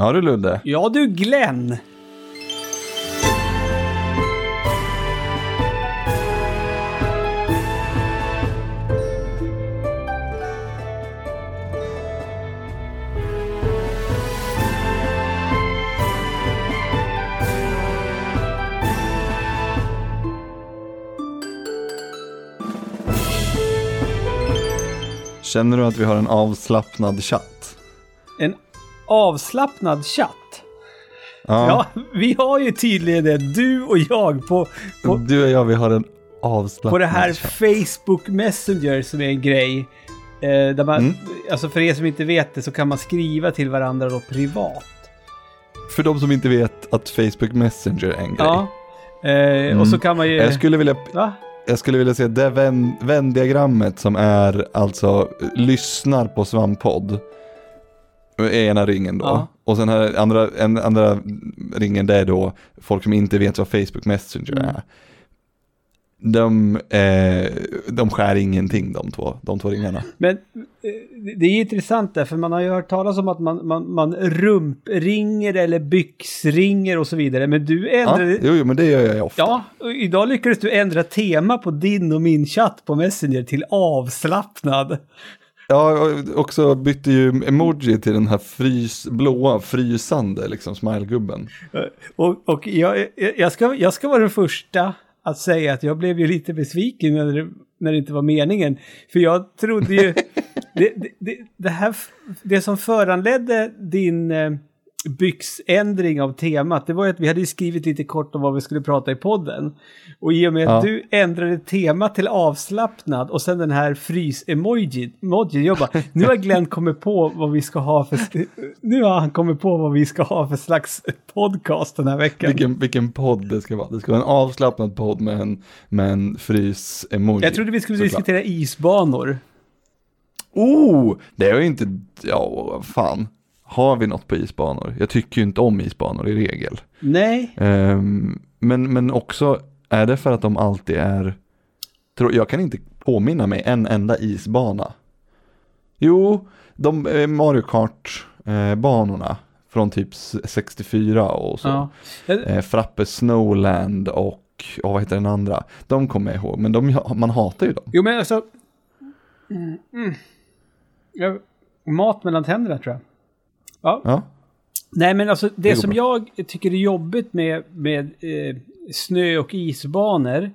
Ja du Ludde. Ja du Glenn. Känner du att vi har en avslappnad chatt? En avslappnad chatt. Ja. Ja, vi har ju tydligen det, du och jag, på, på, Du och jag, vi har en avslappnad på det här chatt. Facebook Messenger som är en grej. Eh, där man, Mm. Alltså för er som inte vet det så kan man skriva till varandra då privat. För de som inte vet att Facebook Messenger är en grej. Ja. Eh, Och så kan man ju... Mm. Jag skulle vilja, Va? jag skulle vilja se det vän, vändiagrammet som är alltså lyssnar på Svamppodd. Ena ringen då. Ja. Och sen här andra, en, andra ringen det är då folk som inte vet vad Facebook Messenger Mm. är. De, eh, de skär ingenting de två, de två ringarna. Men eh, det är intressant där, för man har ju hört talas om att man, man, man rumpringer eller byxringer och så vidare. Men du Ja, ändrade... jo, jo, men det gör jag ofta. Ja, idag lyckades du ändra tema på din och min chatt på Messenger till avslappnad. Ja, också bytte ju emoji till den här frys, blåa, frysande liksom smilegubben. Och, och jag, jag, ska, jag ska vara den första att säga att jag blev ju lite besviken när det, när det inte var meningen. För jag trodde ju... det, det, det, det, här, det som föranledde din eh, byxändring av temat, det var ju att vi hade skrivit lite kort om vad vi skulle prata i podden. Och i och med att Ja. du ändrade temat till avslappnad och sen den här frys-emojin, emojin, jag bara, nu har Glenn kommit på vad vi ska ha för, nu har han kommit på vad vi ska ha för slags podcast den här veckan. Vilken, vilken podd det ska vara. Det ska vara en avslappnad podd med en, med en frys-emoji. Jag trodde vi skulle såklart. diskutera isbanor. Oh, det är ju inte, ja fan. Har vi något på isbanor? Jag tycker ju inte om isbanor i regel. Nej, Ehm, men, men också, är det för att de alltid är, tror, jag kan inte påminna mig en enda isbana. Jo, de eh, Mario Kart-banorna från typ s- 64 och så. ja. Eh, Frappe Snowland och, och vad heter den andra? De kommer jag ihåg, men de, man hatar ju dem. Jo men alltså... Mm, mm. Ja, mat mellan tänderna tror jag. Ja. Ja, Nej men alltså det, går som bra. jag tycker är jobbigt med, med eh, snö och isbanor eh,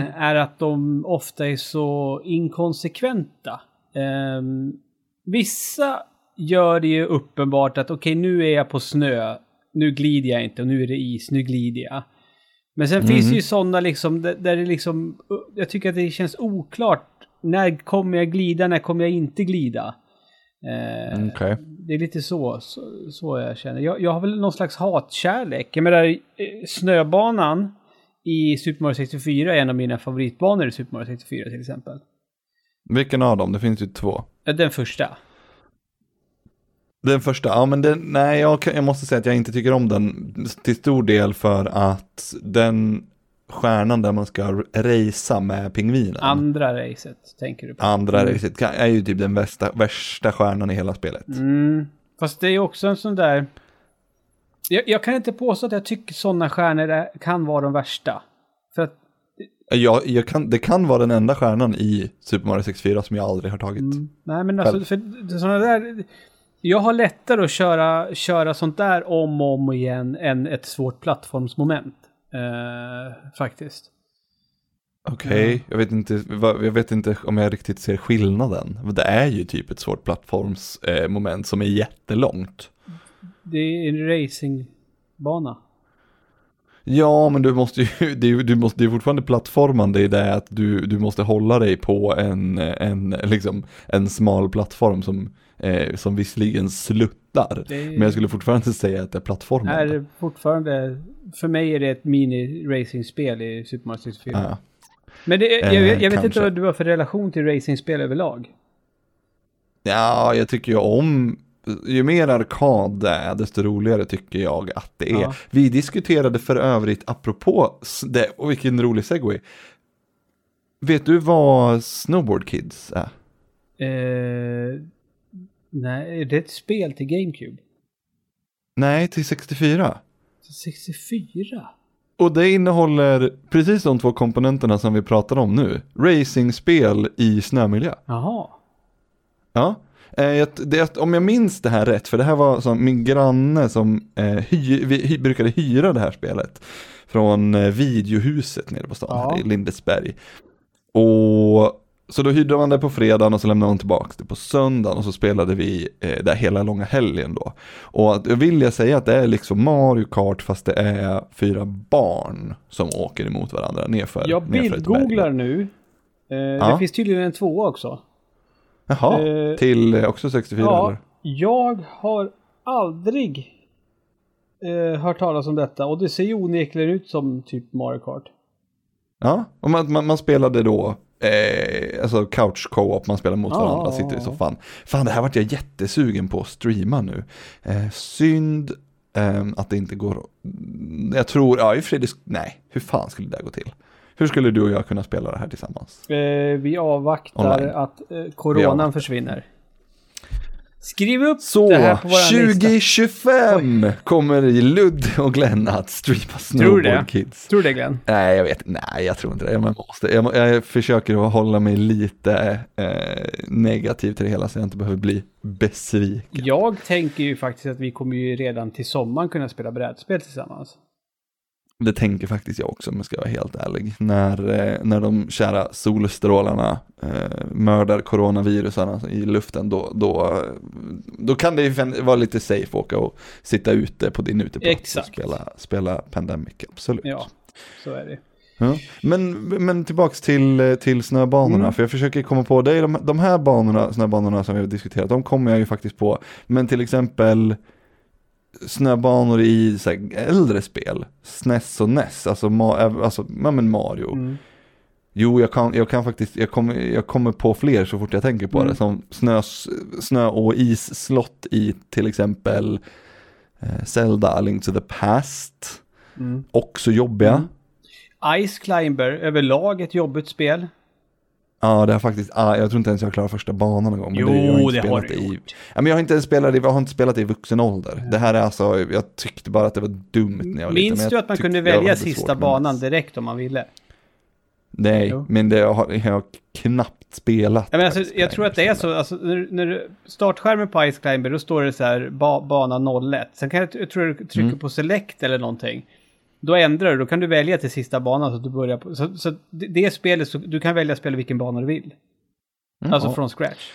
Mm. är att de ofta är så inkonsekventa. Ehm, vissa gör det ju uppenbart att okej nu är jag på snö, nu glider jag inte och nu är det is, nu glider jag. Men sen finns det ju sådana liksom där, där det liksom, jag tycker att det känns oklart. När kommer jag glida, när kommer jag inte glida? Eh, okej. det är lite så, så, så jag känner. Jag, jag har väl någon slags hatkärlek. Jag menar, eh, snöbanan i Super Mario 64 är en av mina favoritbanor i Super Mario 64 till exempel. Vilken av dem? Det finns ju två. Den första. Den första, ja men den, nej jag, jag måste säga att jag inte tycker om den till stor del för att den stjärnan där man ska racea med pingvinen. Andra racet tänker du på. Andra Mm. racet är ju typ den värsta, värsta stjärnan i hela spelet. Mm. Fast det är också en sån där... Jag, jag kan inte påstå att jag tycker sådana stjärnor är, kan vara de värsta. För att... Jag, jag kan, det kan vara den enda stjärnan i Super Mario 64 som jag aldrig har tagit. Mm, nej men alltså, för sådana där... Jag har lättare att köra, köra sånt där om och om igen än ett svårt plattformsmoment. Eh, faktiskt. Okej, jag, vet inte, jag vet inte om jag riktigt ser skillnaden. Det är ju typ ett svårt plattformsmoment eh, som är jättelångt. Det är en racingbana. Ja, men du måste ju, det är, ju- du måste, det är fortfarande plattformande i det att du, du måste hålla dig på en, en, liksom, en smal plattform som, eh, som visserligen Det Men jag skulle fortfarande säga att det är plattformande. är fortfarande... För mig är det ett mini-racingspel i Super Mario 64. Ja. Men det, jag, Eh, jag vet inte vad du har för relation till racingspel överlag. ja, jag tycker ju om, ju mer arkad det är, desto roligare tycker jag att det är. Ja. Vi diskuterade för övrigt, apropå det, och vilken rolig segway. Vet du vad Snowboard Kids är? Eh, nej, är det ett spel till GameCube? Nej, till 64. 64? Och det innehåller precis de två komponenterna som vi pratar om nu. Racingspel i snömiljö. Jaha. Ja. Eh, det, om jag minns det här rätt, för det här var som min granne som eh, hy, vi, brukade hyra det här spelet. Från eh, videohuset nere på stan Ja. här i Lindesberg. Och så då hyrde man det på fredagen och så lämnade man tillbaka det på söndagen och så spelade vi eh, där hela långa helgen då. Och att- jag vill jag säga att det är liksom Mario Kart fast det är fyra barn som åker emot varandra nerför Jag bildgooglar nu. Eh, Ja. Det finns tydligen en tvåa också. Jaha, Eh, till eh, också 64 Ja, eller? jag har aldrig eh, hört talas om detta och det ser ju onekligen ut som typ Mario Kart. Ja, och man, man, man spelade då eh, alltså couch co-op, man spelar mot varandra, sitter i soffan. Fan, det här vart jag jättesugen på att streama nu. Eh, synd eh, att det inte går, jag tror, ja i det- nej, hur fan skulle det gå till? Hur skulle du och jag kunna spela det här tillsammans? Eh, vi avvaktar Online. att eh, Vi coronan avvaktar. försvinner. Skriv upp Så, det här på lista. 2025 kommer Ludd och Glenn att streama Tror? Snowboard Kids. Tror du det Glenn? Nej, jag vet Nej, jag tror inte det. Jag, måste, jag, jag försöker att hålla mig lite eh, negativ till det hela så jag inte behöver bli besviken. Jag tänker ju faktiskt att vi kommer ju redan till sommaren kunna spela brädspel tillsammans. Det tänker faktiskt jag också om jag ska vara helt ärlig. När, eh, när de kära solstrålarna eh, mördar coronavirusarna i luften då, då, då kan det ju vara lite safe att åka och sitta ute på din uteplats och spela, spela Pandemic, absolut. Ja, så är det. Ja. Men, men tillbaks till, eh, till snöbanorna, Mm. för jag försöker komma på, det är de, de här banorna, snöbanorna som vi har diskuterat, de kommer jag ju faktiskt på. Men till exempel snöbanor i så här, äldre spel, SNES och NES, alltså, ma, eh, alltså ja, men Mario. Mm. Jo, jag kan, jag kan faktiskt, jag kommer, jag kommer på fler så fort jag tänker på Mm. det, som snö, snö och isslott i till exempel eh, Zelda, A Link to the Past, Mm. också jobbiga. Mm. Ice Climber, överlag ett jobbigt spel. Ja, det har faktiskt, ah, jag tror inte ens jag klarar första banan någon gång. Men Jo, det, jag har inte det har du i, gjort. ja, men jag har inte ens spelat i, jag har inte spelat det i vuxen ålder. Det här är alltså, jag tyckte bara att det var dumt när jag var liten. Minns men du att man kunde välja sista banan det. direkt om man ville? Nej, Jo. men det jag har jag har knappt spelat. Ja, men alltså, jag tror att det är så, alltså, när, när du, startskärmen på Ice Climber, då står det så här ba, bana 01. Sen kan jag, jag tror du trycker Mm. på select eller någonting. Då ändrar du, då kan du välja till sista banan så att du börjar på. Så, så det, det spelet, så, du kan välja att spela vilken bana du vill. Mm, Alltså ja. från scratch.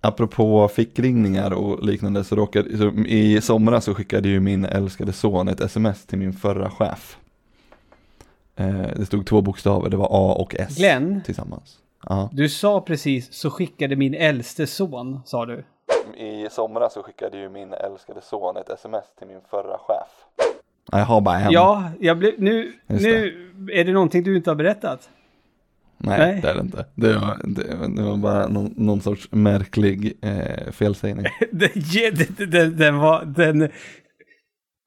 Apropå fickringningar och liknande så råkade, så i somras så skickade ju min älskade son ett sms till min förra chef. Eh, det stod två bokstäver, det var A och S Glenn? tillsammans. Ja. Du sa precis, så skickade min äldste son, sa du. I somras så skickade ju min älskade son ett sms till min förra chef. Jag har bara en. Ja, jag blev, nu, Just nu är det någonting du inte har berättat. Nej, Nej. det är det inte. Det var, det, det var bara någon, någon sorts märklig eh, felsägning. den, den, den, var, den...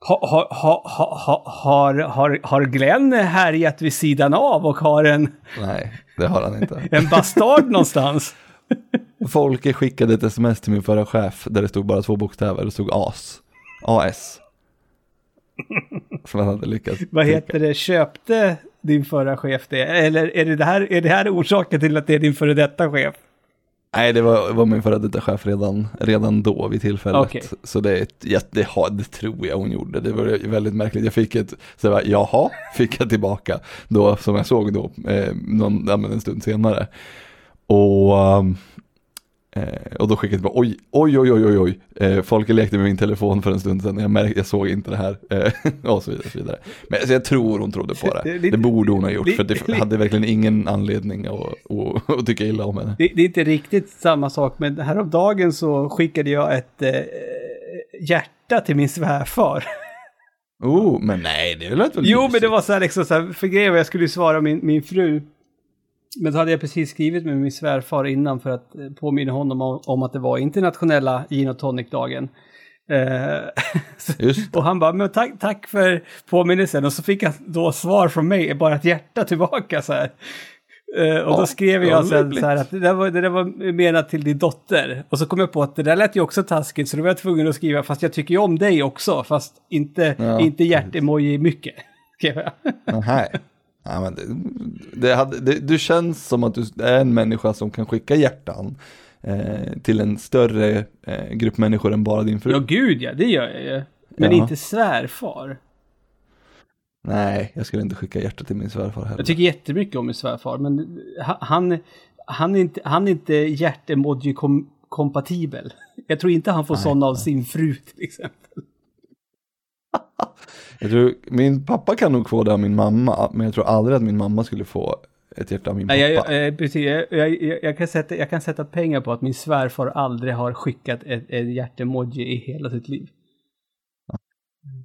Har, har, har, har, har Glenn härjat vid sidan av och har en, Nej, det har han inte. en bastard någonstans? Folke skickade ett sms till min förra chef där det stod bara två bokstäver. Det stod AS. AS. Som han hade lyckats. Vad heter det, köpte din förra chef det? Eller är det, det här, är det här orsaken till att det är din före detta chef? Nej, det var, var min före detta chef redan, redan då vid tillfället. Okej. Så det, är ett, ja, det, det tror jag hon gjorde. Det var väldigt märkligt. Jag fick ett, så jag bara, jaha, fick jag tillbaka. Då, som jag såg då, eh, någon, en stund senare. Och, um, eh, och då skickade jag oj, oj, oj, oj, oj, oj. Eh, folk lekte med min telefon för en stund sedan. Jag, märk, jag såg inte det här. Eh, och så vidare. Och så vidare. Men alltså, jag tror hon trodde på Det det. Det borde hon ha gjort. För lite- det hade verkligen ingen anledning att, att, att tycka illa om henne. Det, det är inte riktigt samma sak, men häromdagen så skickade jag ett eh, hjärta till min svärfar. Oh, men nej, det lät väl Jo, men mysigt. det var så här liksom så här, för grejen var jag skulle svara min, min fru. Men så hade jag precis skrivit med min svärfar innan för att eh, påminna honom om, att det var internationella gin och tonic-dagen. Eh, och han bara, men tack, tack för påminnelsen. Och så fick jag då svar från mig, bara ett hjärta tillbaka så här. Eh, och då skrev ja, jag sen så här att det där, var, det där var menat till din dotter. Och så kom jag på att det där lät ju också taskigt så då var jag tvungen att skriva fast jag tycker ju om dig också fast inte, Ja, inte hjärtemoji mycket. skrev jag. Nej. Ja, men det, det hade, det, du känns som att du är en människa som kan skicka hjärtan eh, till en större eh, grupp människor än bara din fru. Ja gud ja, det gör jag ju. Men Ja. inte svärfar. Nej, jag skulle inte skicka hjärta till min svärfar heller. Jag tycker jättemycket om min svärfar men ha- han, han är inte, han är inte hjärtemoji-kompatibel. Jag tror inte han får Nej, sådana av sin fru till exempel. Jag tror, min pappa kan nog få det av min mamma, men jag tror aldrig att min mamma skulle få ett hjärta av min pappa. Nej, jag, precis, jag, jag, jag, kan sätta, jag kan sätta pengar på att min svärfar aldrig har skickat ett, ett hjärtemoji i hela sitt liv.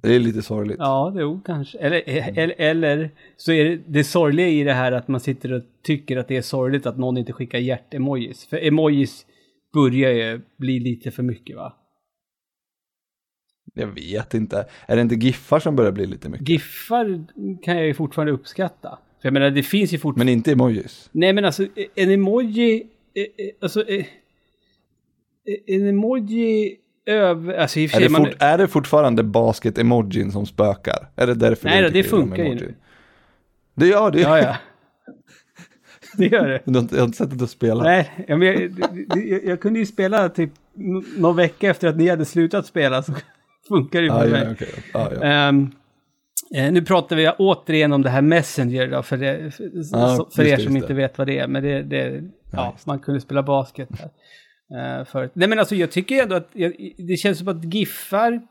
Det är lite sorgligt. Ja, jo, kanske. Eller, eller, eller så är det det sorgliga i det här att man sitter och tycker att det är sorgligt att någon inte skickar hjärtemojis. För emojis börjar ju bli lite för mycket va? Jag vet inte. Är det inte giffar som börjar bli lite mycket? Giffar kan jag ju fortfarande uppskatta. För jag menar, det finns ju fortfarande... Men inte emojis. Nej men alltså, en emoji... eh, eh, Alltså... En emoji över... Alltså Är det, man... fort, är det fortfarande basket-emojin som spökar? Är det därför Nej det om funkar ju. Det gör det. Ja, ja. Det gör det. Du har inte, jag har inte sett att du spelar. Nej, jag, det- det- jag, jag kunde ju spela typ någon vecka efter att ni hade slutat spela så funkar det ju Ah, för ja, mig. okej. ah, ja. Ehm, eh, nu pratar vi återigen om det här Messenger då, för, det, för, Ja, så- för er det, som just inte det. vet vad det är. Men det, det, ja, man kunde spela basket där. Uh, förut. Nej men alltså jag tycker ändå att jag, det känns som att giffar,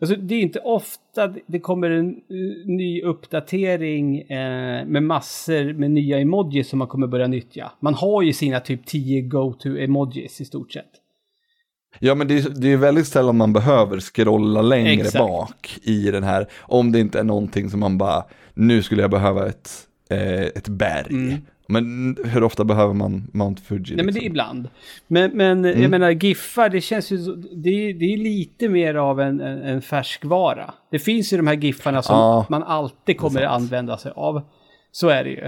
alltså det är inte ofta det kommer en eh, ny uppdatering eh, med massor med nya emojis som man kommer börja nyttja. Man har ju sina typ 10 go-to-emojis i stort sett. Ja men det är, det är väldigt sällan man behöver scrolla längre Exakt. bak i den här. Om det inte är någonting som man bara, nu skulle jag behöva ett, eh, ett berg. Mm. Men hur ofta behöver man Mount Fuji? Nej men det är liksom? ibland. Men, men Mm. jag menar giffar, det känns ju det, är- det är lite mer av en, en, en färskvara. Det finns ju de här giffarna som Ja, man alltid kommer sant. använda sig av. Så är det ju.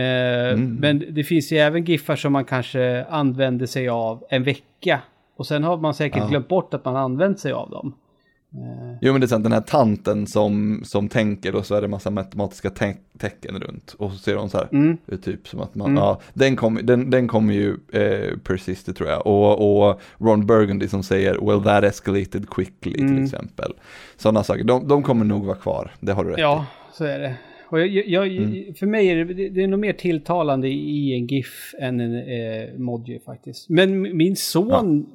Eh, Men det finns ju även giffar som man kanske använder sig av en vecka. Och sen har man säkert Ja. glömt bort att man använt sig av dem. Jo men det är sant, den här tanten som, som tänker och så är det massa matematiska te tecken runt. Och så ser hon så här, Mm. typ som att man, ja, den kommer den, den kommer ju eh, persista tror jag. Och, och Ron Burgundy som säger, well that escalated quickly till Mm. exempel. Sådana saker, de, de kommer nog vara kvar, det har du rätt i. Ja, så är det. Och jag, jag, Mm. För mig är det, det är nog mer tilltalande i en GIF än en eh, emoji faktiskt. Men min son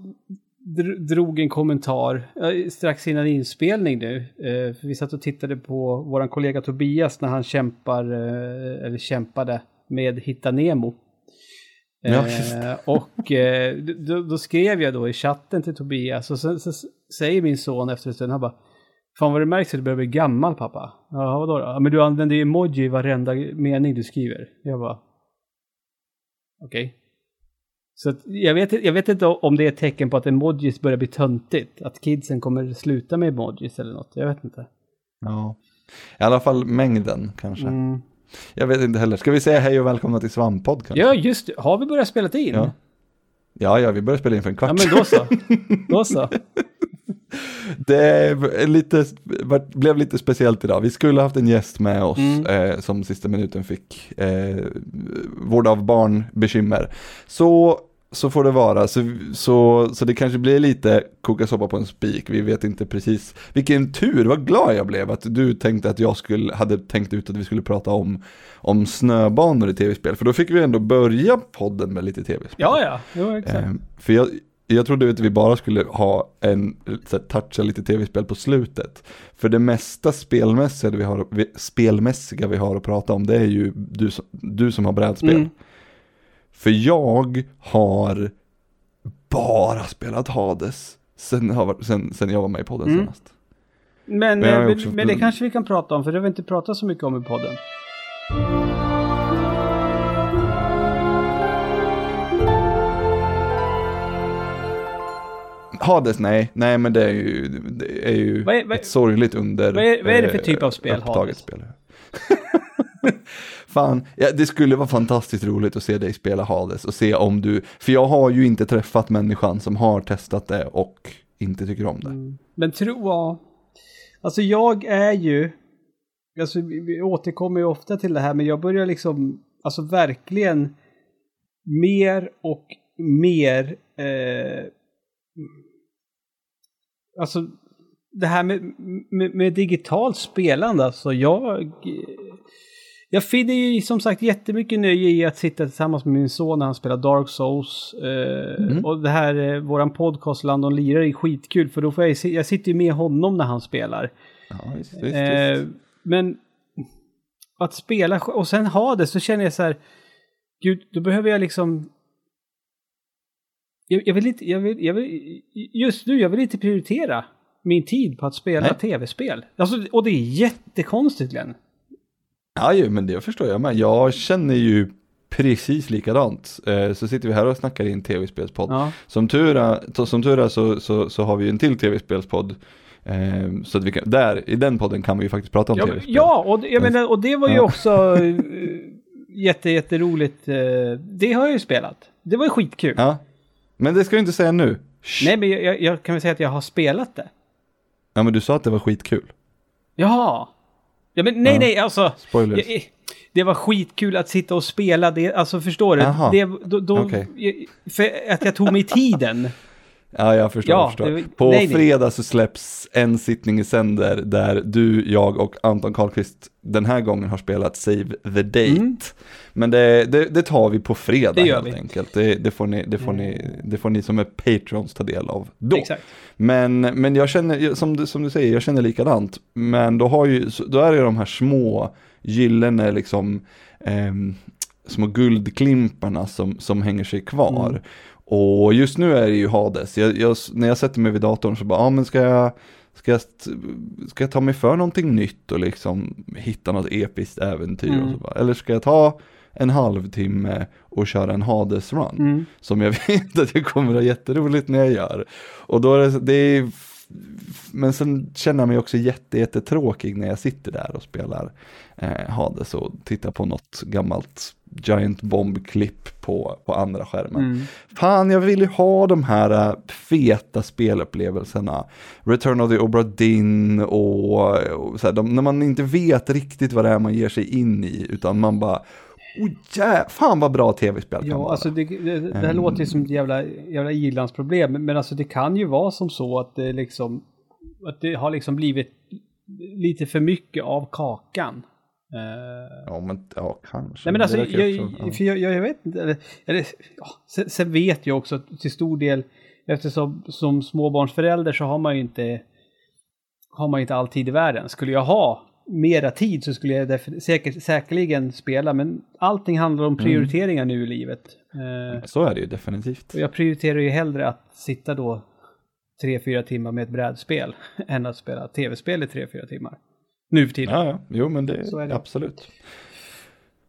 dr- drog en kommentar eh, strax innan inspelning nu. Eh, för vi satt och tittade på våran kollega Tobias när han kämpar, eh, eller kämpade med Hitta Nemo. Ja, Eh, och eh, då, då skrev jag då i chatten till Tobias och så, så säger min son efter en stund, han bara Fan vad det märks att du börjar bli gammal pappa. Ja vadå då? Ja, men du använder ju emoji i varenda mening du skriver. Jag bara Okej. Så att jag, vet, jag vet inte om det är ett tecken på att emojis börjar bli töntigt. Att kidsen kommer sluta med emojis eller något. Jag vet inte. Ja. I alla fall mängden kanske. Mm. Jag vet inte heller. Ska vi säga hej och välkomna till Svamppodd kanske? Ja just. Har vi börjat spela in? Ja. Ja, ja, vi börjar spela in för en kvart. Ja men då så. Då så. Det lite, blev lite speciellt idag. Vi skulle haft en gäst med oss Mm. eh, som sista minuten fick eh, vård av barn bekymmer. Så, så får det vara. Så, så, så det kanske blir lite koka soppa på en spik. Vi vet inte precis. Vilken tur, vad glad jag blev att du tänkte att jag skulle, hade tänkt ut att vi skulle prata om, om snöbanor i tv-spel. För då fick vi ändå börja podden med lite tv-spel. Ja ja. Jo exakt. Eh, för jag, jag trodde att vi bara skulle ha en, så här, toucha lite tv-spel på slutet. För det mesta spelmässiga vi, har, vi, spelmässiga vi har att prata om det är ju du, som- du som har brädspel. Mm. För jag har bara spelat Hades sen, sen, sen jag var med i podden Mm. senast. Men, Men eh, men, också- men det kanske vi kan prata om, för det har vi inte pratat så mycket om i podden. Hades, nej, nej men det är ju, det är ju Vad är- vad- ett sorgligt under vad är- vad är det för eh, typ av spel, upptaget Hades? spel. fan, ja, det skulle vara fantastiskt roligt att se dig spela Hades och se om du, för jag har ju inte träffat människan som har testat det och inte tycker om det. Mm. Men tro, ja. Alltså jag är ju, alltså vi, vi återkommer ju ofta till det här, men jag börjar liksom, alltså verkligen mer och mer, eh, alltså det här med, med, med digitalt spelande, alltså jag, jag finner ju som sagt jättemycket nöje i att sitta tillsammans med min son när han spelar Dark Souls. Eh, mm. Och det här, eh, våran podcast Landon Lirar är skitkul för då får jag, jag sitter ju med honom när han spelar. Ja, visst, eh, visst. Men att spela och sen ha det så känner jag så här, gud, då behöver jag liksom jag, jag, vill inte, jag vill, jag vill, just nu, jag vill inte prioritera min tid på att spela tv-spel. Alltså, och det är jättekonstigt Glenn. Ja, ju, men det förstår jag med. Jag känner ju precis likadant. Eh, så sitter vi här och snackar i en tv-spelspodd. Ja. Som tur är, som tur är så, så, så har vi en till tv-spelspodd. Eh, så att vi kan, där, i den podden kan vi ju faktiskt prata om ja, tv-spel. Ja, och, jag menar, och det var ju ja. också eh, jätte, jätteroligt. Det har jag ju spelat. Det var ju skitkul. Ja. Men det ska du inte säga nu. Shh. Nej, men jag, jag, kan väl säga att jag har spelat det. Ja, men du sa att det var skitkul. Jaha. Ja, men nej, ja. nej, alltså. Spoilers. Jag, det var skitkul att sitta och spela det, alltså förstår du? Det, då, då, okay. För att jag tog mig tiden. Ja, jag förstår. Ja, förstår. På nej, fredag så släpps en sittning i sänder där du, jag och Anton Karlqvist den här gången har spelat Save the Date. Mm. Men det, det, det, tar vi på fredag det helt vi. enkelt. Det, det, får ni, det, får ni, mm. det får ni som är patrons ta del av då. Exakt. Men, men jag känner, som du, som du säger, jag känner likadant. Men då, har ju, då är det de här små gyllene liksom eh, små guldklimparna som, som hänger sig kvar. Mm. Och just nu är det ju Hades. Jag, jag, när jag sätter mig vid datorn så bara, ja men ska jag, ska jag, ska jag ta mig för någonting nytt och liksom hitta något episkt äventyr? Mm. Och så bara, eller ska jag ta en halvtimme och köra en Hades-run? Mm. Som jag vet att jag kommer att ha jätteroligt när jag gör. Och då är det, det är, men sen känner jag mig också jätte, jättetråkig när jag sitter där och spelar eh, Hades och tittar på något gammalt Giant Bomb-klipp på, på andra skärmen. Mm. Fan, jag vill ju ha de här uh, feta spelupplevelserna. Return of the Obra Dinn och, och så här, de, när man inte vet riktigt vad det är man ger sig in i, utan man bara Oh, jä, fan vad bra tv-spel kan ja, vara. Alltså det, det, det här um, låter ju som ett jävla, jävla ilandsproblem, men alltså det kan ju vara som så att det liksom, att det har liksom blivit lite för mycket av kakan. Uh, ja, men ja, kanske. Nej, men alltså, jag, också, ja. för jag, jag, vet inte. Eller, eller, ja, sen, sen, vet jag också att till stor del, eftersom som småbarnsförälder så har man ju inte, har man inte all tid i världen. Skulle jag ha mera tid så skulle jag säkert, säkerligen spela, men allting handlar om mm. prioriteringar mm. nu i livet. Uh, så är det ju definitivt. Och jag prioriterar ju hellre att sitta då tre, fyra timmar med ett brädspel än att spela tv-spel i tre, fyra timmar. Nu för tiden. Ja, ja. Jo, men det, är det. absolut.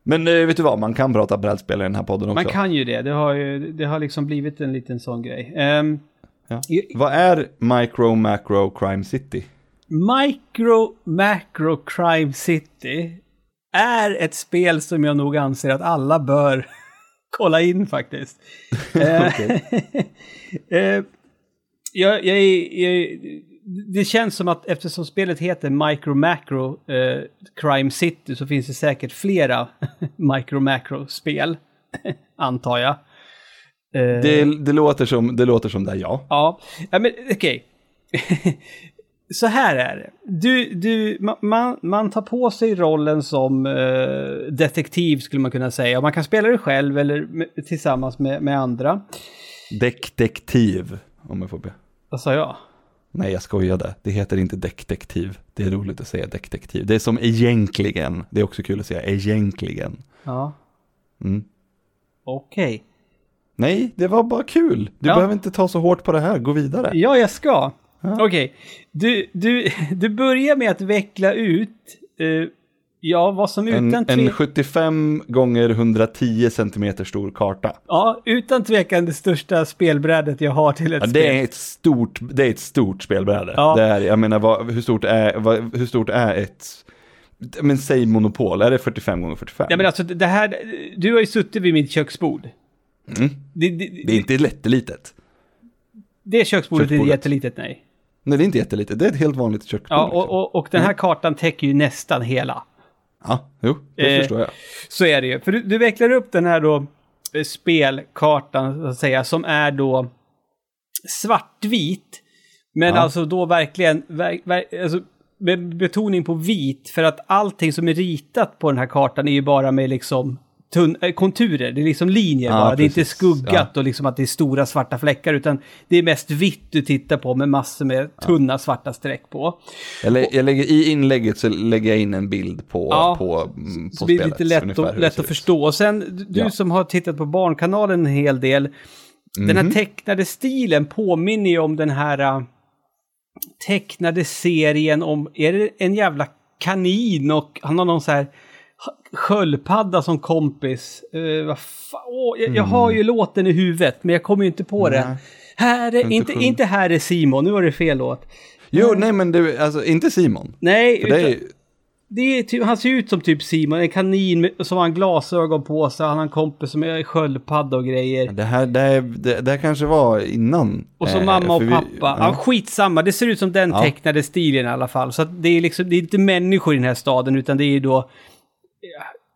Men eh, vet du vad, man kan prata brädspel i den här podden också. Man kan ju det, det har, ju, det har liksom blivit en liten sån grej. Um, ja. Vad är Micro Macro Crime City? Micro Macro Crime City är ett spel som jag nog anser att alla bör kolla in faktiskt. uh, jag, jag, jag, det känns som att eftersom spelet heter Micro Macro eh, Crime City så finns det säkert flera Micro Macro-spel, antar jag. Eh, det, det, låter som, det låter som det, ja. Ja, ja men okej. Okay. Så här är det. Du, du, man, man tar på sig rollen som eh, detektiv skulle man kunna säga. Man kan spela det själv eller med, tillsammans med, med andra. Detektiv, om jag får be. Vad sa jag? Nej, jag skojade. Det heter inte detektiv. Det är roligt att säga detektiv. Det är som egentligen. Det är också kul att säga egentligen. Ja. Mm. Okej. Okay. Nej, det var bara kul. Du ja. behöver inte ta så hårt på det här. Gå vidare. Ja, jag ska. Okej. Okay. Du, du, du börjar med att veckla ut uh, Ja, vad som utan en, en 75 gånger 110 centimeter stor karta. Ja, utan tvekan det största spelbrädet jag har till ett ja, spel. Det är ett stort, det är ett stort spelbräde. Ja. Det är, jag menar, vad, hur, stort är, vad, hur stort är ett Men säg monopol, är det 45 gånger 45? Ja men alltså det här, du har ju suttit vid mitt köksbord. Mm. Det, det, Det är inte jättelitet. det köksbordet är Köksbordet. jättelitet, nej. Nej, det är inte jättelitet. Det är ett helt vanligt köksbord. Ja, liksom. och, och, och den här kartan täcker ju nästan hela. ja jo, det Eh, förstår jag. Så är det ju. För du, du vecklar upp den här då eh, spelkartan, så att säga, som är då svartvit. Men Ja. alltså då verkligen, ver, ver, alltså, med betoning på vit, för att allting som är ritat på den här kartan är ju bara med liksom tunn, äh, konturer, det är liksom linjer Ja, bara. Det är inte precis. skuggat och liksom att det är stora svarta fläckar, utan det är mest vitt du tittar på med massor med tunna svarta streck på. Jag, lä- jag lägger, I inlägget så lägger jag in en bild på, Ja, på, mm, på Så det blir spelet. lite lätt, det lätt att förstå. Och sen, du Ja. som har tittat på Barnkanalen en hel del, den här Mhm. tecknade stilen påminner ju om den här äh, tecknade serien om, är det en jävla kanin och han har någon så här sköldpadda som kompis. Uh, åh, jag, jag har ju låten i huvudet, men jag kommer ju inte på den. Mm. Nej. Här är, Inte inte, sjung. inte här är Simon, nu var det fel låt. Jo, nej men det, alltså inte Simon. Nej, För det utan, är, det är typ, han ser ut som typ Simon, en kanin med, som har en glasögon på sig, han har en kompis som är sköldpadda och grejer. det, här, det, är, det, det här kanske var innan. Och så eh, mamma och för vi- pappa. ja. Ja. skitsamma, det ser ut som den Ja. tecknade stilen i alla fall. Så det är liksom, det är inte människor i den här staden, utan det är ju då...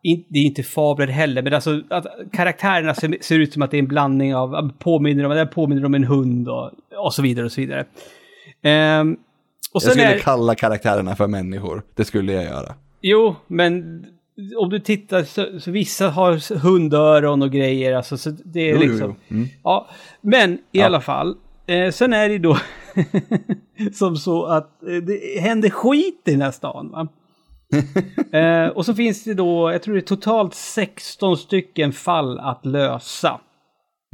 in- Det är inte fabler heller, men alltså att karaktärerna ser, ser ut som att det är en blandning av, påminner om, påminner om en hund och, och så vidare och så vidare. Ehm, och Jag skulle är, kalla karaktärerna för människor. Det skulle jag göra. Jo, men om du tittar så, så vissa har hundöron och grejer. Alltså, så det är Jo, jo, liksom... jo. Mm. Ja, men i Ja. alla fall. Eh, sen är det då som så att eh, det händer skit i den här stan. Va? eh, och så finns det då, jag tror det är totalt 16 stycken fall att lösa.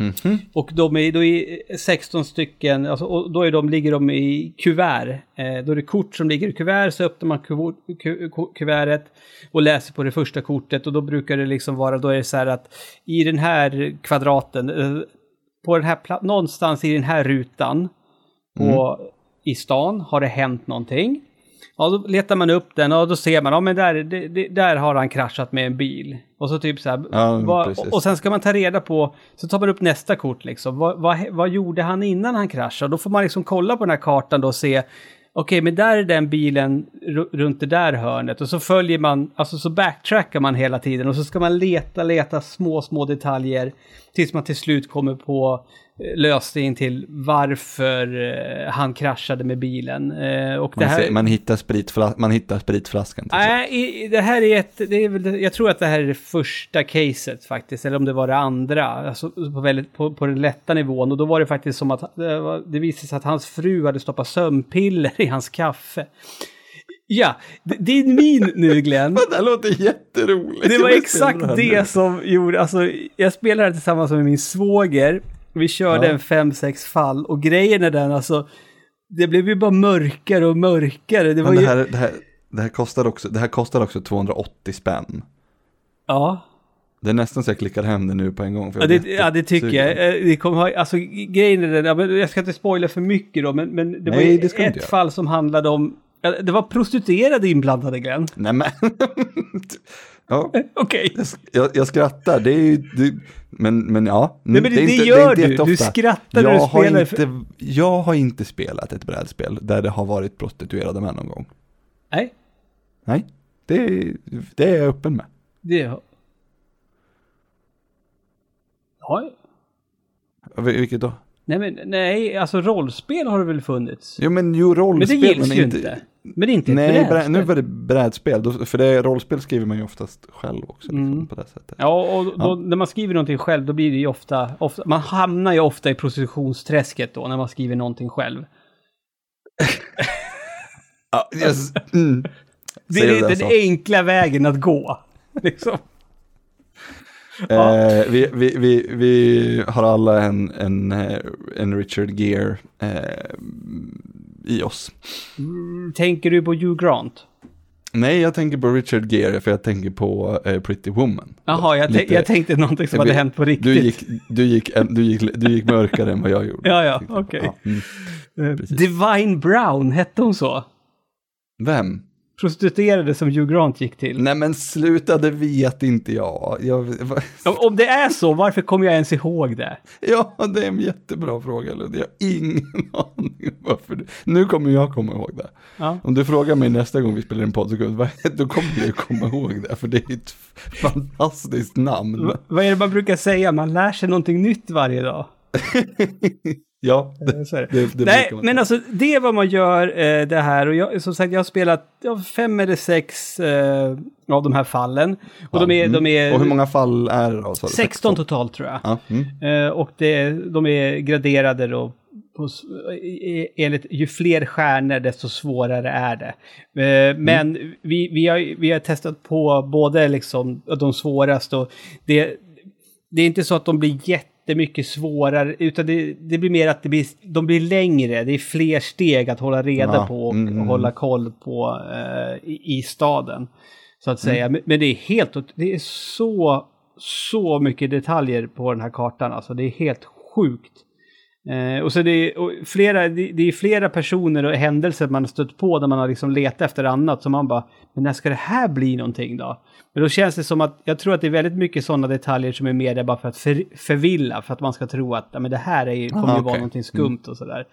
Mhm. Och de är, då är 16 stycken, alltså, och då är de, ligger de i kuvert. Eh, då är det kort som ligger i kuvert, så öppnar man kuvo- ku, ku, kuvertet och läser på det första kortet. Och då brukar det liksom vara, då är det så här att i den här kvadraten, eh, på den här någonstans i den här rutan, på, i stan, har det hänt någonting. Ja, då letar man upp den och då ser man, ja men där, det, det, där har han kraschat med en bil. Och så typ så här, Ja, vad- och sen ska man ta reda på, så tar man upp nästa kort liksom. Vad, vad, vad gjorde han innan han kraschade? Då får man liksom kolla på den här kartan då och se, okej men där är den bilen ru- runt det där hörnet. Och så följer man, alltså så backtrackar man hela tiden och så ska man leta, leta små, små detaljer tills man till slut kommer på lösningen till varför eh, han kraschade med bilen. Eh, och det Man, här... ser, man, hittar spritfla, man hittar spritflaskan. Nej, det här är ett, det är väl, jag tror att det här är det första caset faktiskt, eller om det var det andra, alltså på, väldigt, på, på den lätta nivån. Och då var det faktiskt som att det, visade sig att hans fru hade stoppat sömnpiller i hans kaffe. Ja, det, är min nu Glenn. Det här låter jätteroligt. Det var exakt det som gjorde, alltså jag spelade här tillsammans med min svåger. Vi körde Ja. en fem sex fall och grejen är den alltså, det blev ju bara mörkare och mörkare. Det var Men det ju, här, det, här, det, här kostar också, det här kostar också 280 spänn. ja. Det är nästan så jag klickar hem det nu på en gång. Ja det, ja, det tycker jag. jättesugen. Eh, Det kommer ha, alltså grejen är den, jag ska inte spoila för mycket då, men, men det var Nej, ju det ska du ett fall som handlade om, det var prostituerade inblandade Glenn. Nej men. ja, Okej. jag, jag, jag skrattar. Det är ju, det, men, men ja. Nej, men det, är det inte- är gör inte du. Du skrattar när du har, spelar. inte, jag har inte spelat ett brädspel där det har varit prostituerade män någon gång. Nej, Nej, det, är- det är jag öppen med. det har... Ja, Vil- Vilket då? Nej, men nej, alltså rollspel har det väl funnits. Jo men jo Men det rollspel. gills ju inte. Men det är inte Nej, brädspel. nu var det brädspel. Då, för det rollspel skriver man ju oftast själv också. Liksom, Mm. på det sättet. Ja, och då, när man skriver någonting själv, då blir det ju ofta, ofta... Man hamnar ju ofta i prostitutionsträsket då, när man skriver någonting själv. Ja, yes. mm. Det är den enkla vägen att gå. Liksom. Eh, vi, vi, vi, vi har alla en, en, eh, en Richard Gere eh, i oss. Mm, Tänker du på Hugh Grant? Nej, jag tänker på Richard Gere för jag tänker på eh, Pretty Woman. Jaha, jag, Lite- jag tänkte någonting som Jag hade hänt på riktigt. Du gick, du, gick, du, gick, du gick mörkare än vad jag gjorde. Ja, ja, okej. Ja, mm. Eh. Divine Brown, hette hon så? Vem? Prostituerade som Hugh Grant gick till? Nej men sluta, det vet inte jag. jag Om, det är så, varför kommer jag ens ihåg det? ja, det är en jättebra fråga Ludde. Jag har ingen aning varför. Det. Nu kommer jag komma ihåg det. Ja. Om du frågar mig nästa gång vi spelar en podd så då kommer jag komma ihåg det. För det är ett fantastiskt namn. V- vad är det man brukar säga? Man lär sig någonting nytt varje dag. Ja, det, är det. det, det Nej, men alltså det är vad man gör eh, det här. Och jag, som sagt, jag har spelat ja, fem eller sex eh, av de här fallen. Och de är, Mm. de är Och hur många fall är det då? sa du? 16 totalt tror jag. Ja, mm. Eh, och det, de är graderade då. På, s- e- enligt ju fler stjärnor desto svårare är det. Eh, men vi, vi, har, vi har testat på både liksom de svåraste och det, det är inte så att de blir jättemycket svårare utan det, det blir mer att det blir, de blir längre. Det är fler steg att hålla reda Ja, på och, mm, mm. hålla koll på eh, i, i staden. Så att säga. Men, men det är helt, det är så, så mycket detaljer på den här kartan. Alltså det är helt sjukt. Eh, och så det är, flera, det, det är flera personer och händelser man har stött på där man har liksom letat efter annat. Så man bara, men när ska det här bli någonting då? Men då känns det som att, jag tror att det är väldigt mycket sådana detaljer som är med där bara för att för, förvilla. För att man ska tro att ja, men det här är, kommer Ah, ju vara någonting skumt och sådär.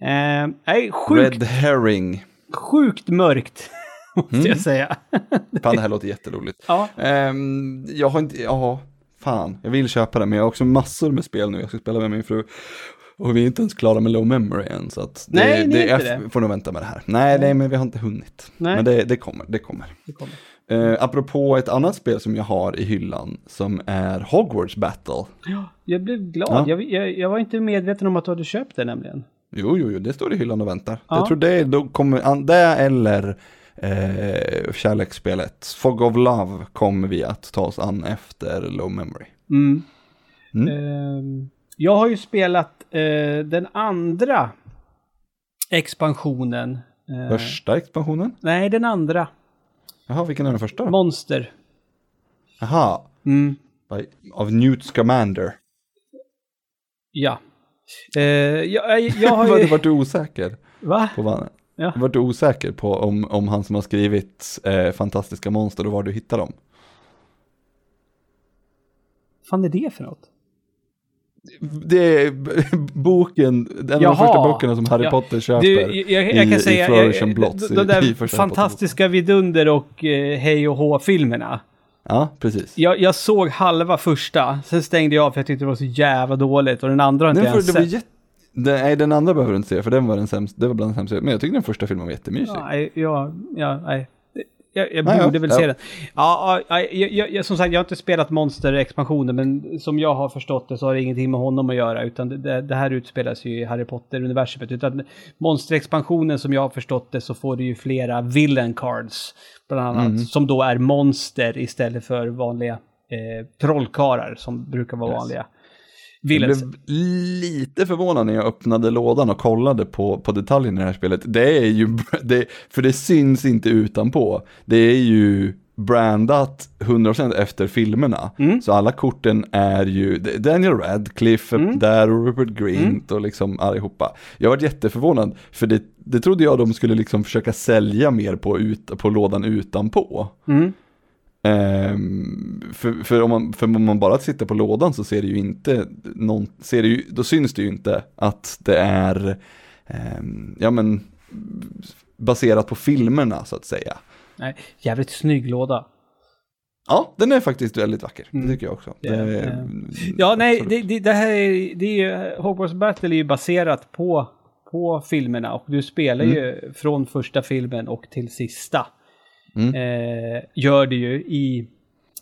Eh, nej, sjukt, Red herring. sjukt mörkt. Måste Mm. jag säga. Fan, det här låter jätteroligt. ja. Ehm, jag har inte, ja, fan, jag vill köpa det, men jag har också massor med spel nu jag ska spela med min fru. Och vi är inte ens klara med low memory än, så att det, Nej, det är, det. får nog vänta med det här. Nej, nej, men vi har inte hunnit. Nej. Men det, det kommer, det kommer. Det kommer. Uh, apropå ett annat spel som jag har i hyllan, som är Hogwarts Battle. Ja, jag blev glad. Ja. Jag, jag, jag var inte medveten om att du hade köpt det nämligen. Jo, jo, jo, det står i hyllan och väntar. Ja. Jag tror det, då kommer, det eller eh, kärleksspelet Fog of Love kommer vi att ta oss an efter low memory. Mm. Mm. Ehm, jag har ju spelat eh, den andra expansionen. Eh, Första expansionen? Nej, den andra. Jaha, vilken är den första? Monster. Jaha, Mm. av Newt Scamander. Ja. Eh, jag, jag, har Var, ju... vart du osäker Va? på vad Ja. Vart du osäker på om, om han som har skrivit eh, fantastiska monster och var du hittar dem? fan är det för något? Det är boken, en av de första böckerna som Harry Ja. Potter köper. Du, jag, jag, i- kan i säga... Flourish and Blots de, i- de där i Harry fantastiska vidunder och eh, Hej och Hå-filmerna. Ja, precis. Jag, jag såg halva första, sen stängde jag av för jag tyckte det var så jävla dåligt och den andra har inte får, ens sett. den, nej, den andra behöver du inte se, för den var den sämsta, det var bland den sämsta. Men jag tycker den första filmen var jättemysig. Nej, ja, ja, nej. Jag, jag Nej, ja, borde väl ja. se den. Ja, ja, jag, som sagt, jag har inte spelat Monster-expansionen, men som jag har förstått det så har det ingenting med honom att göra, utan det- det, det här utspelas ju i Harry Potter-universumet. Utan Monster-expansionen, som jag har förstått det, så får du ju flera villain cards, bland annat, Mm. som då är monster istället för vanliga eh, trollkarlar som brukar vara Yes. vanliga. Jag blev lite förvånad när jag öppnade lådan och kollade på, på detaljerna i det här spelet. Det är ju, det, för det syns inte utanpå. Det är ju brandat 100% efter filmerna. Mm. Så alla korten är ju, Daniel Radcliffe Mm. där och Rupert Grint och liksom allihopa. Jag var jätteförvånad, för det, det trodde jag de skulle liksom försöka sälja mer på, ut, på lådan utanpå. Mm. Ehm, för, för, om man, för om man bara tittar på lådan så ser det ju inte, någon, ser det ju, då syns det ju inte att det är, ehm, ja men, baserat på filmerna så att säga. Nej, jävligt snygg låda. Ja, den är faktiskt väldigt vacker, Mm. det tycker jag också. Ja, Det, eh, Ja, nej, det, det, det här är, det är ju, Hogwarts Battle är ju baserat på, på filmerna och du spelar ju från första filmen och till sista. Mm. Eh, gör det ju i,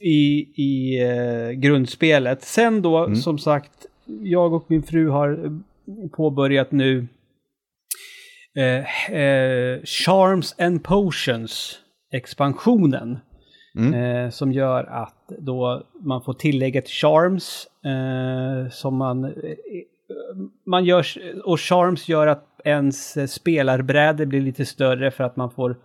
i, i eh, grundspelet. Sen då, Mm. som sagt, jag och min fru har påbörjat nu eh, eh, Charms and Potions expansionen. Mm. Eh, som gör att då man får tillägget Charms eh, som man... Eh, man gör, och Charms gör att ens spelarbräde blir lite större för att man får...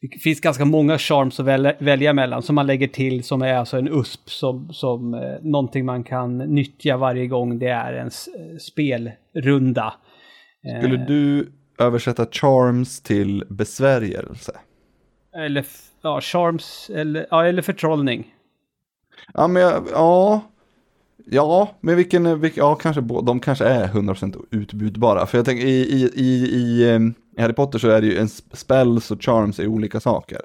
Det finns ganska många charms att välja, välja mellan som man lägger till som är alltså en USP som, som eh, någonting man kan nyttja varje gång det är en s- eh, spelrunda. Eh, Skulle du översätta charms till besvärjelse? Eller, ja, charms, eller, ja, eller förtrollning. Ja, men ja. Ja, men vilken, vilken ja kanske de kanske är 100% utbytbara. För jag tänker i, i, i, i, eh, i Harry Potter så är det ju en sp- spells och charms är olika saker.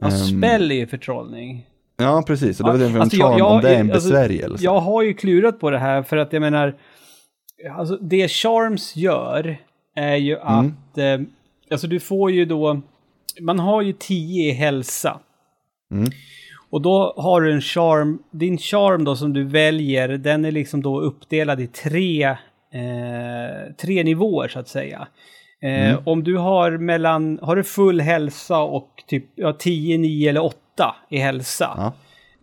Ja, Ehm, spell är ju förtrollning. Ja, precis. Och det var det för en Alltså, jag- charm, jag- om det är en alltså, besvärjelse. Jag har ju klurat på det här för att jag menar, alltså det Charms gör är ju Mm. att, eh, alltså du får ju då, man har ju 10 i hälsa. Mm. Och då har du en charm, din charm då som du väljer, den är liksom då uppdelad i tre, eh, tre nivåer så att säga. Eh, Mm. Om du har mellan, har du full hälsa och typ ja, 10, 9 eller 8 i hälsa. Ja.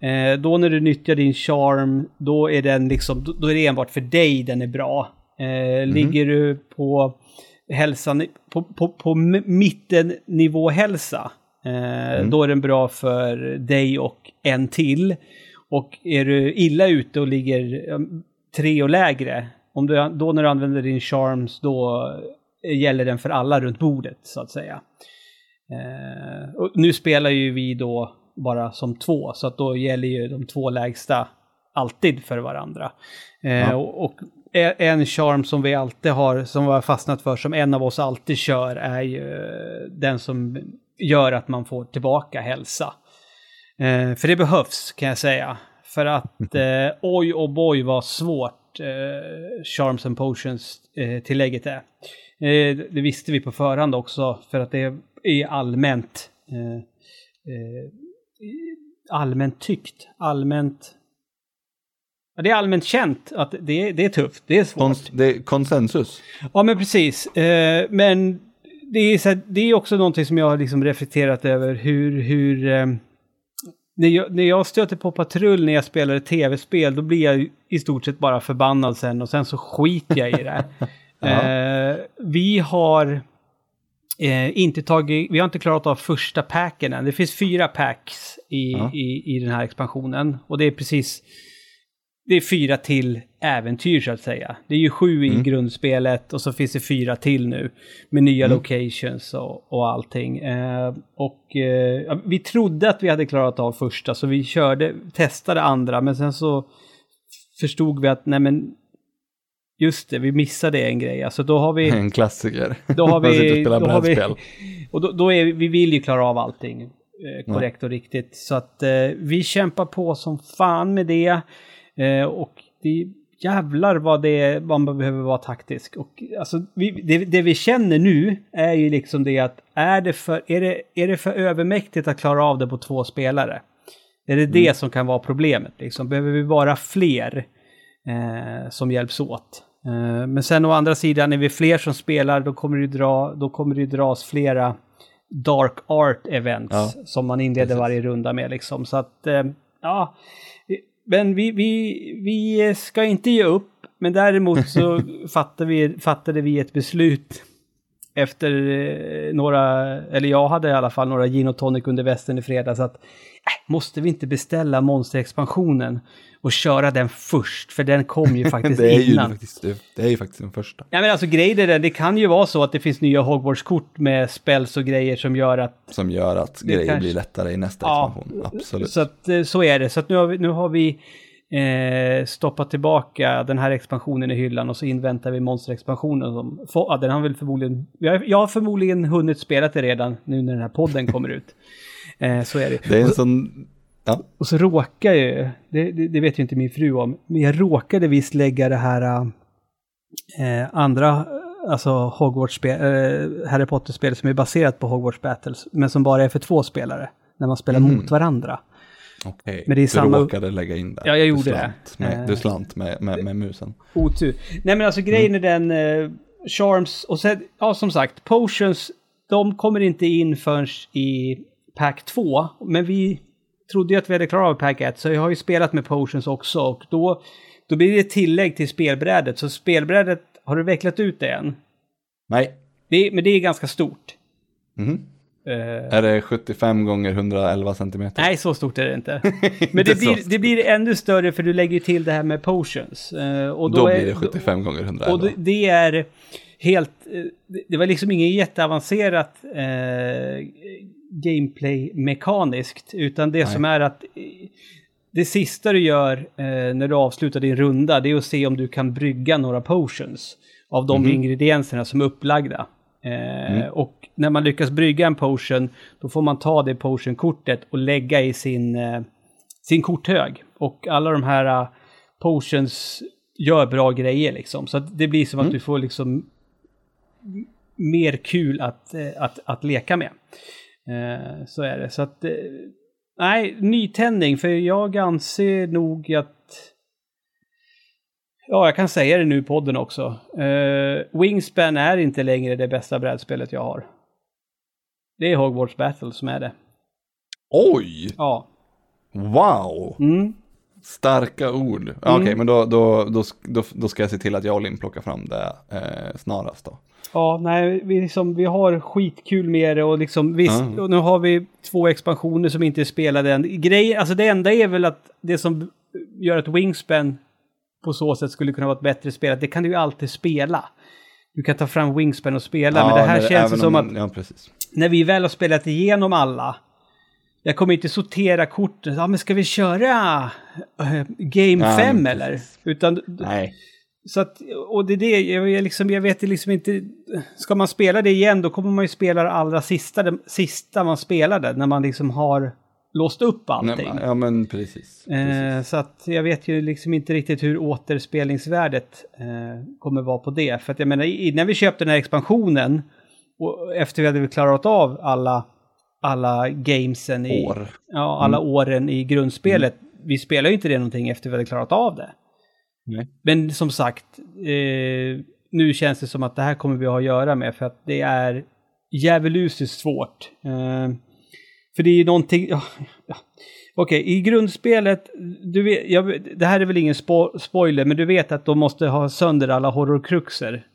Eh, då när du nyttjar din charm, då är den liksom, då, är det enbart för dig den är bra. Eh, Ligger du på hälsan, på, på, på mittennivå hälsa, eh, då är den bra för dig och en till. Och är du illa ute och ligger tre och lägre, om du, då när du använder din charms, då gäller den för alla runt bordet så att säga. Eh, och nu spelar ju vi då bara som två, så att då gäller ju de två lägsta alltid för varandra. Eh, Ja. och, och en charm som vi alltid har, som vi har fastnat för, som en av oss alltid kör, är ju eh, den som gör att man får tillbaka hälsa. Eh, för det behövs, kan jag säga. För att eh, oj och boy vad svårt eh, Charms and Potions eh, är. Eh, det visste vi på förhand också, för att det är allmänt eh, allmänt tyckt, allmänt... Ja, det är allmänt känt att det, det är tufft, det är svårt. Kons- det är konsensus. Ja, men precis. Eh, men det är, så här, det är också någonting som jag har liksom reflekterat över hur... hur eh, när, jag, när jag stöter på patrull när jag spelar ett tv-spel, då blir jag i stort sett bara förbannad sen och sen så skiter jag i det. Eh, vi har eh, inte tagit, vi har inte klarat av första packen än. Det finns fyra packs i, i, i den här expansionen. Och det är precis, det är fyra till äventyr så att säga. Det är ju sju i Mm. grundspelet och så finns det fyra till nu. Med nya Mm. locations och, och allting. Eh, och eh, vi trodde att vi hade klarat av första så vi körde, testade andra men sen så förstod vi att nej men just det, vi missade en grej. Alltså då har vi... En klassiker. Då har vi... Då har vi och då, då är vi, vi vill ju klara av allting eh, korrekt och riktigt. Så att eh, vi kämpar på som fan med det. Eh, och det jävlar vad det är, man behöver vara taktisk. Och alltså, vi, det, det vi känner nu är ju liksom det att är det, för, är, det, är det för övermäktigt att klara av det på två spelare? Är det det som kan vara problemet? Liksom? Behöver vi vara fler eh, som hjälps åt? Eh, men sen å andra sidan, är vi fler som spelar, då kommer det, dra, då kommer det dras flera Dark Art Events Ja, som man inleder precis. varje runda med. Liksom. Så att, eh, ja. Men vi, vi, vi ska inte ge upp, men däremot så fattade, vi, fattade vi ett beslut efter eh, några, eller jag hade i alla fall några gin och tonic under västen i fredags att äh, måste vi inte beställa monsterexpansionen och köra den först? För den kom ju faktiskt det, är ju innan. faktiskt, det är ju faktiskt den första. Ja men alltså grejen är den, det kan ju vara så att det finns nya Hogwarts-kort med spells och grejer som gör att... Som gör att grejer kanske- blir lättare i nästa Ja, expansion. Absolut. Så att eh, så är det. Så att nu har vi, nu har vi eh, stoppat tillbaka den här expansionen i hyllan och så inväntar vi monsterexpansionen. Som, få- ja, den har väl förmodligen... Jag, har- jag har förmodligen hunnit spela det redan nu när den här podden kommer ut. Eh, så är det. Det är en sån... Ja, Och så råkar ju, det, det, det vet ju inte min fru om, men jag råkade visst lägga det här eh, andra, alltså Hogwarts-spel, eh, Harry Potter-spel som är baserat på Hogwarts Battles, men som bara är för två spelare, när man spelar Mhm. mot varandra. Okej. Men det är du samma- råkade lägga in det. Ja, jag gjorde du det. slant Med, Eh. Du slant med, med, med musen. Otur. Nej men alltså grejen är den, eh, Charms och sen, ja som sagt, Potions, de kommer inte in förrän i Pack 2, men vi trodde ju att vi hade klarat av Pack 1, så jag har ju spelat med Potions också och då, då blir det ett tillägg till spelbrädet, så spelbrädet, har du vecklat ut det än? Nej. Det, men det är ganska stort. Mhm. Eh, Är det 75 gånger 111 centimeter? Nej, så stort är det inte. Men det blir, det blir ännu större för du lägger till det här med potions. Eh, och Då, är, blir det 75 gånger 111. Och det, är helt... eh, det- var liksom ingen jätteavancerat eh, gameplay-mekaniskt. Utan det Nej. som är att det sista du gör eh, när du avslutar din runda, det är att se om du kan brygga några potions av de Mhm. ingredienserna som är upplagda. Eh, Mm. Och när man lyckas brygga en potion, då får man ta det potionkortet och lägga i sin, eh, sin korthög. Och alla de här eh, potions gör bra grejer liksom. Så att det blir som att Mm. du får liksom mer kul att, att, att leka med. Eh, så är det. Så att, nej, nytändning, för jag anser nog att Ja, jag kan säga det nu i podden också. Eh, Wingspan är inte längre det bästa brädspelet jag har. Det är Hogwarts Battle som är det. Oj! Ja. Wow! Mm. Starka ord. Ja, Mm. Okej, men då, då, då, då, då ska jag se till att jag och Linn plockar fram det eh, snarast då. Ja, nej, vi, liksom, vi har skitkul med det och liksom visst, Ja. och nu har vi två expansioner som inte är spelade än. Grejen, alltså det enda är väl att det som gör att Wingspan på så sätt skulle kunna vara ett bättre spel, det kan du ju alltid spela. Du kan ta fram Wingspan och spela, men det här när- känns som om- att Ja, när vi väl har spelat igenom alla, jag kommer inte sortera korten, ja men ska vi köra äh, Game Ja, 5 men eller? Utan Nej. så att, och det är det, jag, jag, liksom, jag vet liksom inte, ska man spela det igen då kommer man ju spela det allra sista, det sista man spelade, när man liksom har låst upp allting. Nej, ja, men precis. Eh, precis. så att jag vet ju liksom inte riktigt hur återspelningsvärdet eh, kommer vara på det. För att jag menar, innan vi köpte den här expansionen och efter vi hade klarat av alla, alla gamesen i, År. ja, alla åren i grundspelet, vi spelar ju inte det någonting efter vi hade klarat av det. Nej. Men som sagt, eh, nu känns det som att det här kommer vi ha att göra med för att det är djävulusiskt svårt. Eh, för det är ju någonting... Ja, ja. Okej, i grundspelet, du vet, jag, det här är väl ingen spo, spoiler, men du vet att de måste ha sönder alla horrorkruxer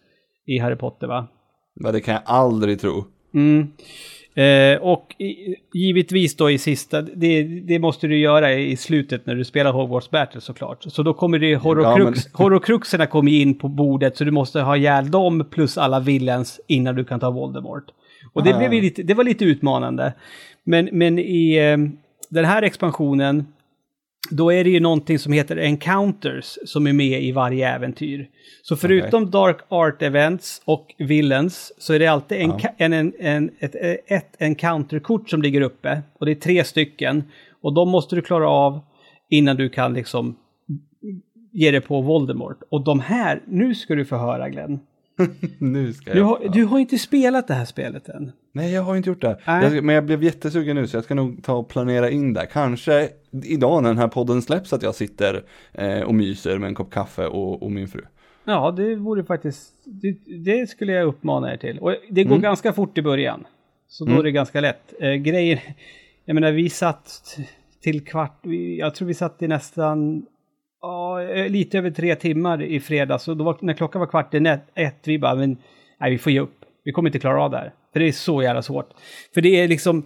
i Harry Potter va? Men det kan jag aldrig tro. Mm. Eh, och i, givetvis då i sista, det, det måste du göra i slutet när du spelar Hogwarts Battle såklart. Så då kommer det horrorkrux, Ja, horrorkruxerna kommer in på bordet så du måste ha ihjäl dem plus alla villains innan du kan ta Voldemort. Och det, blev lite, det var lite utmanande. Men, men i eh, den här expansionen då är det ju någonting som heter encounters som är med i varje äventyr. Så förutom Dark Art Events och Villains så är det alltid en, Ja. en, en, en, ett, ett encounterkort som ligger uppe. Och det är tre stycken. Och de måste du klara av innan du kan liksom ge dig på Voldemort. Och de här, nu ska du få höra Glenn. nu ska jag. Du har, du har inte spelat det här spelet än. Nej, jag har inte gjort det. Jag, men jag blev jättesugen nu så jag ska nog ta och planera in det. Kanske idag när den här podden släpps att jag sitter eh, och myser med en kopp kaffe och, och min fru. Ja, det vore faktiskt... Det, det skulle jag uppmana er till. Och det går Mm. ganska fort i början. Så då Mm. är det ganska lätt. Eh, grejer... Jag menar, vi satt till kvart... Jag tror vi satt i nästan... Ja, eh, lite över tre timmar i fredags. Och då var, när klockan var kvart i nät- ett, vi bara, men nej, vi får ge upp. Vi kommer inte klara av det här. För det är så jävla svårt. För det är liksom...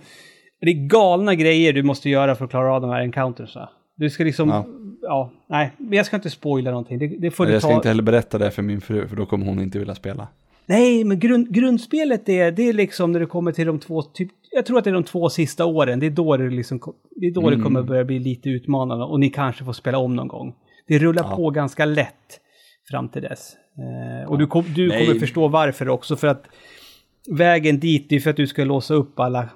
Det är galna grejer du måste göra för att klara av de här encountersna. Du ska liksom... Ja, Ja. nej. Men jag ska inte spoila någonting. Det, det får Men du jag ska ta... inte heller berätta det för min fru för då kommer hon inte vilja spela. Nej, men grund, grundspelet är, det är liksom när du kommer till de två, typ, jag tror att det är de två sista åren, det är då det, liksom, det, är då det Mm. kommer börja bli lite utmanande och ni kanske får spela om någon gång. Det rullar Ja. på ganska lätt fram till dess. Eh, och du, kom, du Nej. kommer förstå varför också, för att vägen dit är för att du ska låsa upp alla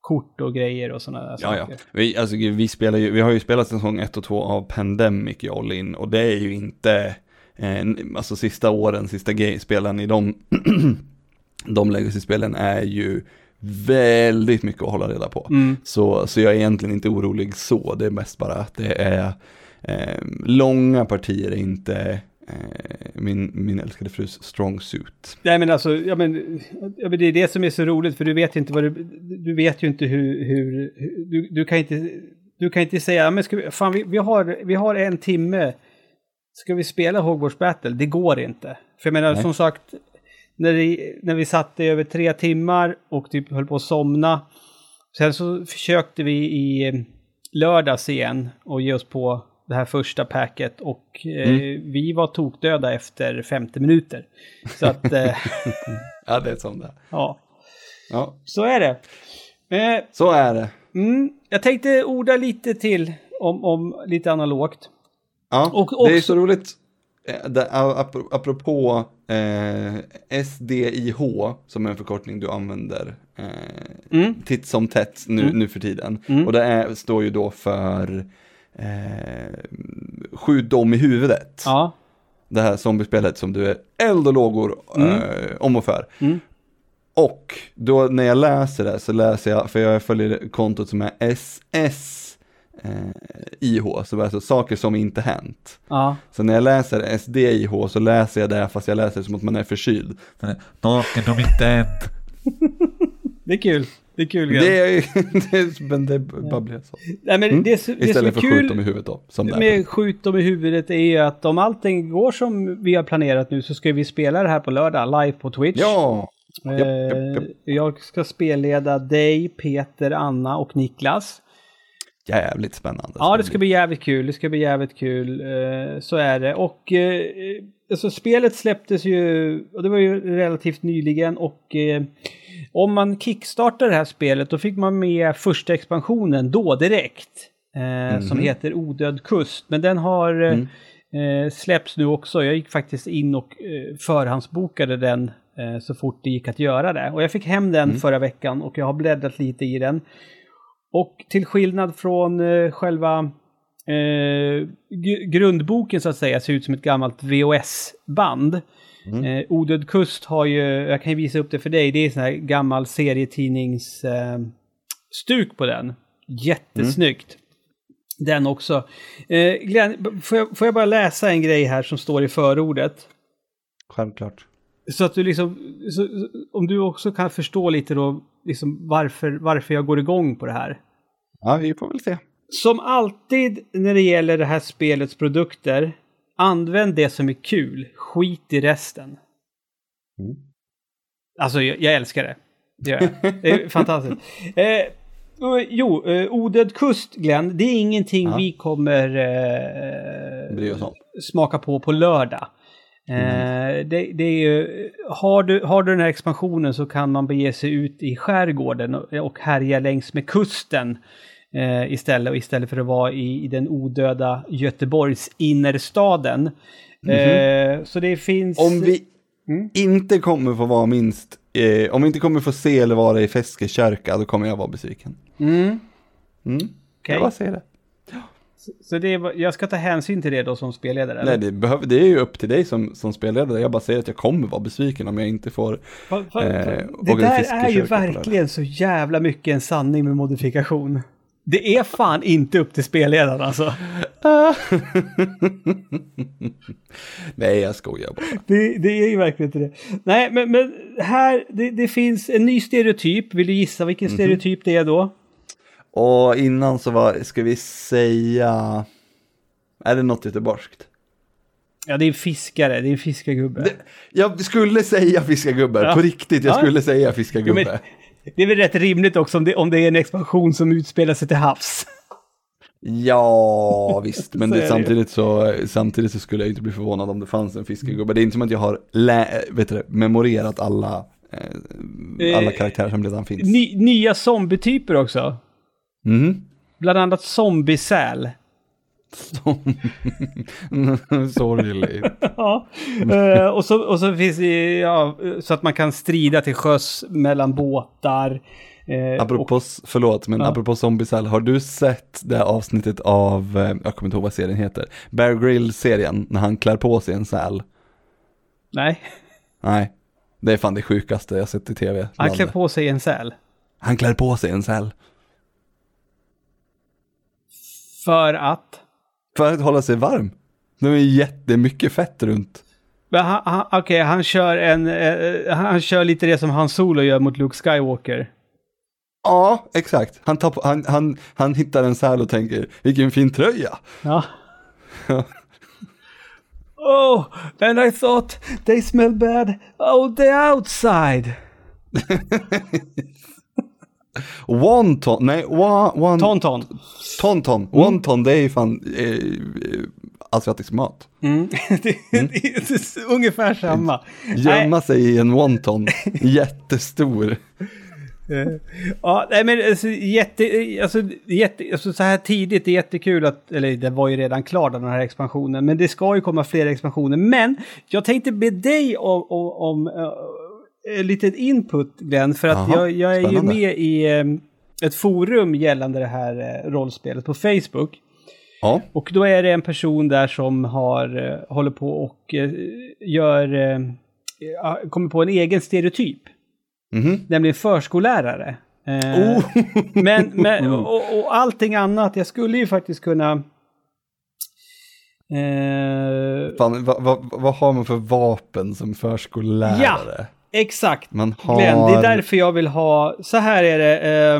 kort och grejer och sådana där Ja, ja. saker. Vi, alltså, vi, spelar ju, vi har ju spelat säsong 1 och 2 av Pandemic, jag och Linn, och det är ju inte, eh, alltså sista åren, sista spelen i de, de legacy-spelen är ju väldigt mycket att hålla reda på. Mm. Så, så jag är egentligen inte orolig så, det är mest bara att det är eh, långa partier är inte eh, min, min älskade frus strong suit. Nej men alltså, ja, men, ja, men det är det som är så roligt för du vet inte vad du, du vet ju inte hur, hur, du, du kan inte, du kan inte säga, men ska vi, fan vi, vi, har, vi har en timme, ska vi spela Hogwarts Battle? Det går inte. För jag menar Nej. som sagt, när, det, när vi satt i över tre timmar och typ höll på att somna, sen så försökte vi i lördags igen och ge oss på det här första packet och eh, vi var tokdöda efter 50 minuter. Så att, eh, Ja, det är som det ja, Ja, så är det. Eh, Så är det. mm, jag tänkte orda lite till om, om lite analogt. Ja, Och det är så roligt. eh, apropå eh, SDIH, som är en förkortning du använder eh, Mm. titt som tätt nu, nu för tiden. Mm. Och det är, står ju då för eh, skjut dem i huvudet. Ja. Det här zombiespelet som du är eld och lågor eh, om och för. Mm. Och då när jag läser det så läser jag, för jag följer kontot som är SS eh, IH, så alltså saker som inte hänt. Ja. Så när jag läser SDIH så läser jag det fast jag läser det som att man är förkyld. Saker de inte hänt. Det är kul. Det är kul. Glenn. Det är det är, men det bara blir så. Nej, men det, som- det som är Istället för skjut dem i huvudet då. Som det är. med skjut dem i huvudet är ju att om allting går som vi har planerat nu så ska vi spela det här på lördag live på Twitch. Ja! Eh, japp, japp, japp. Jag ska spelleda dig, Peter, Anna och Niklas. Jävligt spännande. Ja, det ska bli jävligt kul. Det ska bli jävligt kul. Eh, så är det. Och eh, alltså, spelet släpptes ju, och det var ju relativt nyligen. Och eh, om man kickstartar det här spelet då fick man med första expansionen då direkt. Eh, Som heter Odöd kust. Men den har eh, eh, släppts nu också. Jag gick faktiskt in och eh, förhandsbokade den eh, så fort det gick att göra det. Och jag fick hem den förra veckan och jag har bläddrat lite i den. Och till skillnad från eh, själva eh, gr- grundboken så att säga, ser ut som ett gammalt VHS-band. Eh, Odöd kust har ju, jag kan ju visa upp det för dig, det är sån här gammal serietidnings eh, stuk på den. Jättesnyggt. Den också. Eh, Glenn, får jag, får jag bara läsa en grej här som står i förordet? Självklart. Så att du liksom, så- om du också kan förstå lite då, liksom varför, varför jag går igång på det här. Ja, vi får väl se. Som alltid när det gäller det här spelets produkter, använd det som är kul, skit i resten. Mm. Alltså, jag, jag älskar det. Det gör jag. Det är fantastiskt. Eh, jo, eh, Odöd kust, Glenn, det är ingenting Ja. vi kommer eh, Bry oss om. smaka på på lördag. Mm. Eh, det, det är ju, har, du, har du den här expansionen så kan man bege sig ut i skärgården och, och härja längs med kusten eh, istället, och istället för att vara i, i den odöda Göteborgs innerstaden. Eh, så det finns... Om vi Mm. inte kommer få vara minst, eh, om vi inte kommer få se eller vara i Feskes kyrka, då kommer jag vara besviken. Mm, Mm. Okej. Jag bara säger det. så det är, jag ska ta hänsyn till det då som spelledare? eller? Nej, det, behöver, det är ju upp till dig som, som spelledare. Jag bara säger att jag kommer vara besviken om jag inte får. Va- va- eh, det där är ju verkligen så jävla mycket en sanning med modifikation. Det är fan inte upp till spelledaren alltså. Nej, jag skojar bara. Det, det är ju verkligen inte det. Nej, men, men här, det, det finns en ny stereotyp. Vill du gissa vilken Mhm. stereotyp det är då? Och innan så var, ska vi säga, är det något göteborgskt? Ja, det är en fiskare. Det är en fiskargubbe. Det, jag skulle säga fiskargubbe, Ja. på riktigt, jag Ja. skulle säga fiskargubbe. men, det är väl rätt rimligt också om det, om det är en expansion som utspelar sig till havs. Ja, visst, men Så det, samtidigt, så, samtidigt så skulle jag inte bli förvånad om det fanns en fiskargubbe. Det är inte som att jag har lä, vet du, memorerat alla, eh, alla Eh, karaktärer som redan finns. Ny, nya zombietyper också. Mhm. Bland annat zombiesäl. Sorgligt. Ja. Eh, och, så, och så finns det, ja, så att man kan strida till sjöss mellan båtar. Eh, Apropå, s- förlåt, men Ja. apropå zombiesal, har du sett det avsnittet av, eh, jag kommer inte ihåg vad serien heter, Bear Grylls-serien, när han klär på sig en säl? Nej, Nej, det är fan det sjukaste jag sett i tv. han klär på sig en säl. Han klär på sig en säl. För att... För att hålla sig varm. Det är jättemycket fett runt. Men han, han, Okej, han kör en... Eh, han kör lite det som Han Solo gör mot Luke Skywalker. Ja, exakt. Han, tar på, han, han, han hittar en säl och tänker, vilken fin tröja. Ja. oh, and I thought they smell bad oh the outside. Wonton, nej, wa, one, Tonton. tonton. Wonton, det är ju fan eh, eh, asiatisk mat. Mm. det, det är ungefär samma. Gömma sig i en wonton, jättestor. Eh, ja, nej men alltså, jätte, alltså, jätte, alltså, så här tidigt, det är jättekul att, eller det var ju redan klar den här expansionen, men det ska ju komma fler expansioner. Men jag tänkte be dig om, om, om uh, lite input Glenn, för att jag, jag är ju spännande. med i um, ett forum gällande det här uh, rollspelet på Facebook. Ja, Och då är det en person där som har, håller på och gör, kommer på en egen stereotyp. mhm. Nämligen förskollärare. Eh, Oh. Men, men och, och allting annat, jag skulle ju faktiskt kunna... Eh, Fan, vad, vad, vad har man för vapen som förskollärare? Exakt, Man har... Glenn. Det är därför jag vill ha... Så här är det. eh,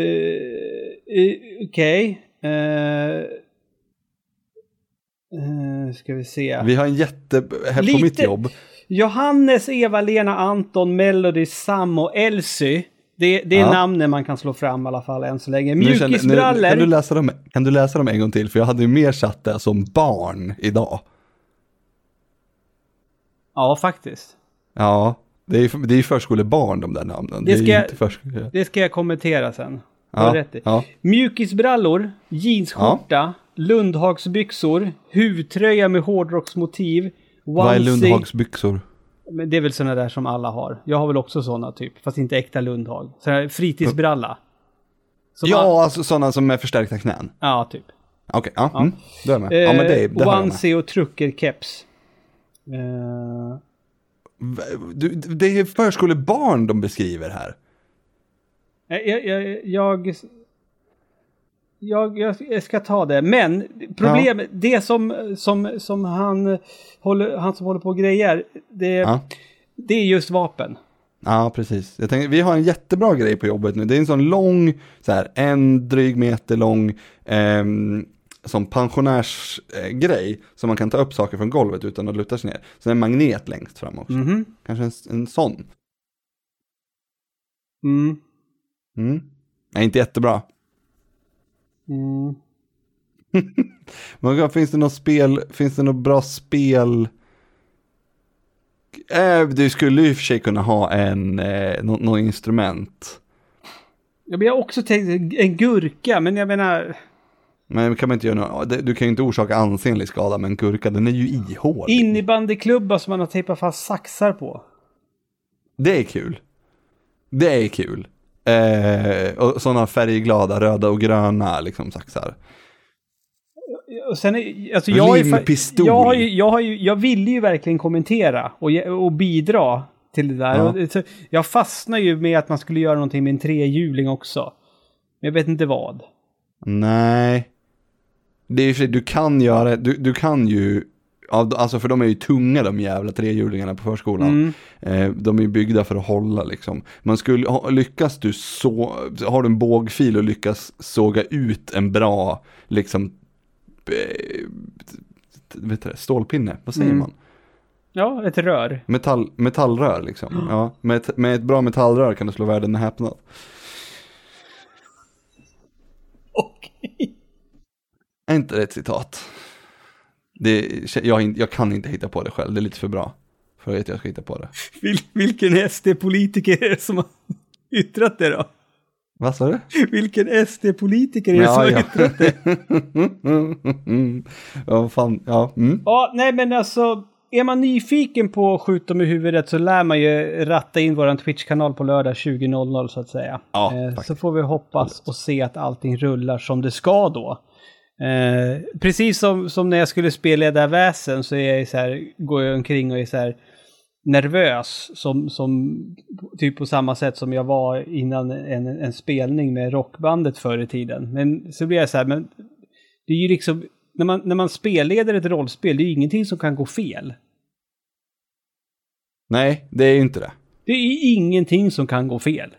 eh, Okej. Eh, eh, ska vi se. Vi har en jätte... Här på Lite- mitt jobb. Johannes, Eva-Lena, Anton, Melody, Sam och Elsie. Det, det är Ja. namnen man kan slå fram i alla fall än så länge. Mjukisbrallor. kan, du läsa dem, kan du läsa dem en gång till? För jag hade ju mer satt det som barn idag. Ja, faktiskt. Ja, det är ju det är förskolebarn de där namnen. Det ska ju jag- inte förskole... Det ska jag kommentera sen. Ja, rätt i. ja. Mjukisbrallor, jeansskjorta, Lundhagsbyxor, huvtröja med hårdrocksmotiv, Vad är. Lundhagsbyxor? Men det är väl sådana där som alla har. Jag har väl också sådana typ, fast inte äkta Lundhag. Här fritidsbralla. Som all- Ja, alltså sådana som är förstärkta knän. ja, typ. Okej, ja. Mm, då är jag med. Ja, men det, Eh, det med. onesie och truckerkeps. Eh, V- Du, det är förskolebarn de beskriver här. jag, jag, jag, jag, jag, ska ta det, men problem, det som, som, som han, håller, han som håller på och grejer, det, Ja. det är just vapen. Ja, precis. Jag tänkte, vi har en jättebra grej på jobbet nu. Det är en sån lång, så här, en dryg meter lång, ehm, som pensionärsgrej, grej, som man kan ta upp saker från golvet utan att luta sig ner. Så en magnet längst fram också. Mhm. Kanske en, en sån. Mm. Mm. Nej, inte jättebra. Mm. Men finns det något spel, finns det något bra spel? Eh, du skulle ju i och för sig kunna ha en, eh, något nå instrument. Jag har också tänkt en gurka, men jag menar, Men kan man inte göra något, du kan ju inte orsaka ansenlig skada med en gurka, den är ju ihålig. innebandyklubba som man har tejpat fast saxar på. Det är kul. Det är kul. Eh, och sådana färgglada, röda och gröna liksom saxar. Och sen är, alltså jag, är, jag, har ju, jag, har ju, jag ville ju verkligen kommentera och, och bidra till det där. Ja. Jag fastnar ju med att man skulle göra någonting med en trehjuling också. Men jag vet inte vad. Nej. Det är ju för sig, du kan göra, du, du kan ju, alltså för de är ju tunga de jävla trehjulingarna på förskolan. Mm. Eh, de är ju byggda för att hålla liksom. Man skulle, lyckas du så, har du en bågfil och lyckas såga ut en bra, liksom, eh, vet du stålpinne, vad säger Mm. man? Ja, ett rör. Metall, metallrör liksom. Ja, med, ett, med ett bra metallrör kan du slå världen med häpnad. Är inte det ett citat? Det, jag, jag kan inte hitta på det själv, det är lite för bra. För att jag ska hitta på det. Vil, vilken SD-politiker är det som har yttrat det då? Vad sa du? Vilken SD-politiker är det som har ja. yttrat det? ja, fan, ja. Mm. Ja, nej men alltså. Är man nyfiken på Skjut dem i huvudet så lär man ju ratta in våran Twitch-kanal på lördag 20.00 så att säga. Ja, eh, så får vi hoppas och se att allting rullar som det ska då. Eh, precis som, som när jag skulle spelleda väsen så är jag så här, går jag omkring och är så här nervös. Som, som typ på samma sätt som jag var innan en, en spelning med rockbandet förr i tiden. Men så blir jag så här, men det är ju liksom, när man, när man spelleder ett rollspel, det är ju ingenting som kan gå fel. Nej, det är ju inte det. Det är ingenting som kan gå fel.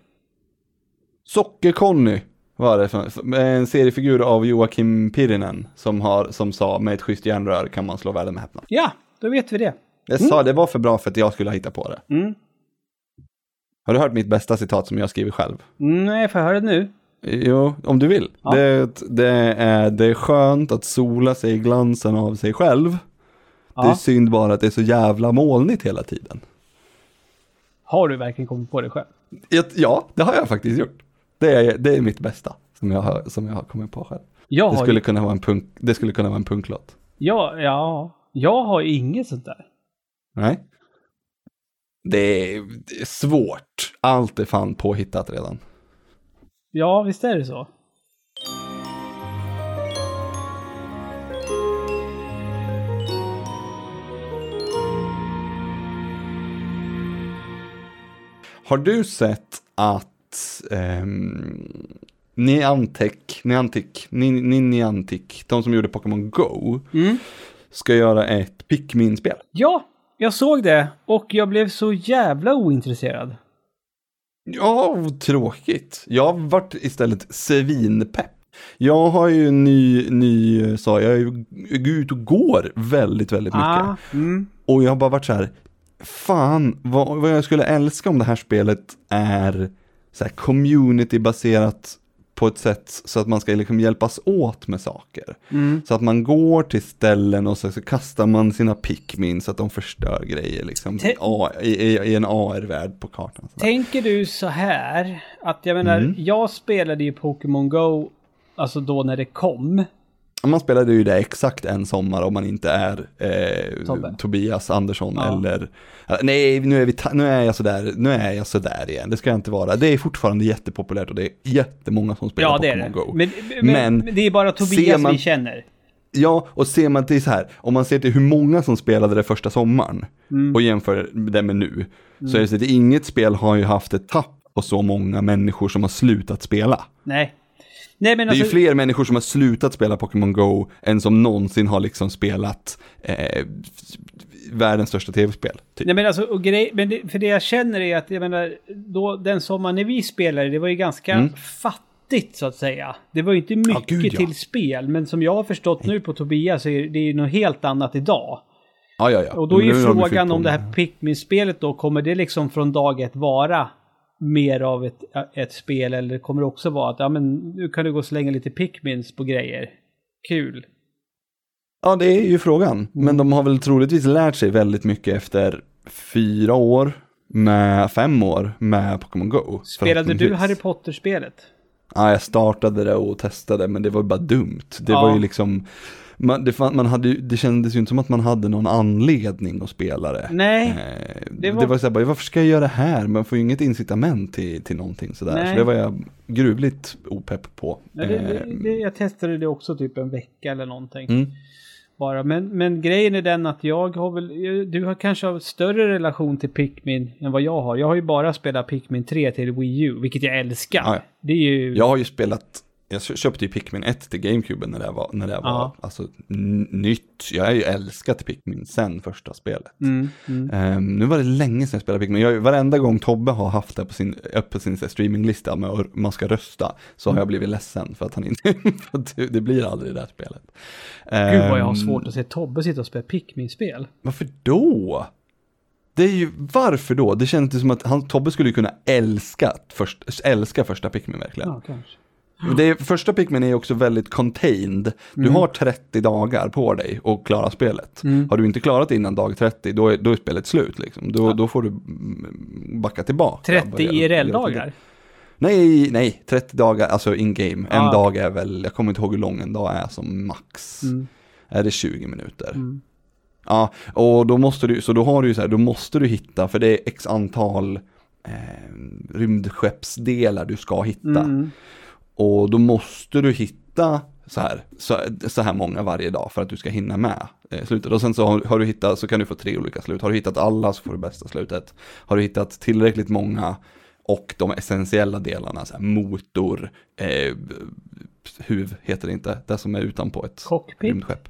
Socker-Conny var det, för, en seriefigur av Joakim Pirinen som, har, som sa med ett schysst järnrör kan man slå världen med häpnad. Ja, då vet vi det. Jag sa det var för bra för att jag skulle hitta på det. Mm. Har du hört mitt bästa citat som jag skriver själv? Nej, får jag höra det nu? Jo, om du vill. Ja. Det, det, är, det är skönt att sola sig i glansen av sig själv. Det är Ja. synd bara att det är så jävla molnigt hela tiden. Har du verkligen kommit på det själv? Ja, det har jag faktiskt gjort. Det är, det är mitt bästa som jag har, som jag har kommit på själv. Jag Det skulle ju- kunna vara en punk, det skulle kunna vara en punklåt. ja, ja, jag har inget sånt där. Nej. Det är, det är svårt. Allt är fan påhittat redan. Ja, visst är det så. Har du sett att ehm, Niantic, Niantic, Ni- Ni- Niantic, de som gjorde Pokémon Go, Mm. ska göra ett Pikmin-spel? Ja, jag såg det och jag blev så jävla ointresserad. Ja, tråkigt. Jag har varit istället svinpepp. Jag har ju ny, ny, så jag är jag går ut och går väldigt, väldigt mycket. Ah, mm. Och jag har bara varit så här, fan vad, vad jag skulle älska om det här spelet är så här community-baserat på ett sätt så att man ska liksom hjälpas åt med saker. Mm. Så att man går till ställen och så, så kastar man sina pickmin så att de förstör grejer liksom Te- A, i, i, en AR-värld på kartan. Tänker du så här, att jag menar, Mm. jag spelade ju Pokémon Go, alltså då när det kom. Man spelade ju det exakt en sommar om man inte är eh. Tobias Andersson Ja. eller Nej, nu är, vi nu är jag sådär, nu är jag sådär igen, det ska jag inte vara. Det är fortfarande jättepopulärt och det är jättemånga som spelar Ja, Pokémon det. Go. Men, men, Men det är bara Tobias man- vi känner. Ja, och ser man till så här, om man ser till hur många som spelade det första sommaren Mm. och jämför det med nu, så är det så att inget spel har ju haft ett tapp på så många människor som har slutat spela. Nej. Nej men Det är alltså, fler människor som har slutat spela Pokémon Go än som någonsin har liksom spelat eh, världens största tv-spel. Typ. nej men alltså, grej, men det, för det jag känner är att, jag menar, då, den sommaren när vi spelade, det var ju ganska Mm. fattigt så att säga. Det var ju inte mycket gud, ja. till spel, men som jag har förstått nu på Tobias så är det ju något helt annat idag. Ja, ja, ja. Och då är ju frågan om det här Pikmin-spelet då, kommer det liksom från dag ett vara mer av ett, ett spel eller kommer det också vara att ja men nu kan du gå och slänga lite Pikmins på grejer. Kul. Ja, det är ju frågan. Men de har väl troligtvis lärt sig väldigt mycket efter fyra år med fem år med Pokémon Go. Spelade du. Harry Potter-spelet? Ja, jag startade det och testade, men det var ju bara dumt. Det Ja. var ju liksom, man, det, man hade, det kändes ju inte som att man hade någon anledning att spela det. Nej. Eh, det det var- var, så här, bara, varför ska jag göra det här? Man får ju inget incitament till, till någonting sådär. Nej. Så det var jag gruvligt opepp på. Ja, det, Eh, det, det, jag testade det också typ en vecka eller någonting. mm. Bara. Men, men grejen är den att jag har väl, du har kanske har större relation till Pikmin än vad jag har. Jag har ju bara spelat Pikmin 3 till Wii U, vilket jag älskar. Ja, ja. Det är ju... Jag har ju spelat, jag kö- köpte ju Pikmin 1 till GameCube när det var, när det var alltså, nytt. Jag har ju älskat Pikmin sen första spelet. Mm, mm. Ehm, nu var det länge sedan jag spelade Pikmin. Jag, varenda gång Tobbe har haft det på sin, på sin streaminglista med att man ska rösta så har jag blivit ledsen för att han inte, det, blir aldrig det där spelet. Gud vad jag har Ehm, svårt att se Tobbe sitta och spela Pikmin-spel. Varför då? Det är ju, varför då? Det känns inte som att han, Tobbe skulle kunna älska, först, älska första Pikmin verkligen. Ja, kanske. Det är, första Pikmin är också väldigt contained. Du Mm. har 30 dagar på dig att klara spelet. Mm. Har du inte klarat det innan dag 30, då är, då är spelet slut. Liksom. Då, Ja. då får du mm, backa tillbaka. 30 Börja- börja IRL-dagar? Nej, nej, 30 dagar, alltså in game. En Ah, dag är väl, jag kommer inte ihåg hur lång en dag är som max. Mm. Är det 20 minuter? Mm. Ja, och då måste du, så då har du ju så här, då måste du hitta, för det är x antal eh, rymdskeppsdelar du ska hitta. Mm. Och då måste du hitta så här, så, så här många varje dag för att du ska hinna med eh, slutet. Och sen så har, har du hittat, så kan du få tre olika slut. Har du hittat alla så får du bästa slutet. Har du hittat tillräckligt många och de essentiella delarna, så här, motor, eh, huv heter det inte, det som är utanpå ett Cockpit? rymdskepp.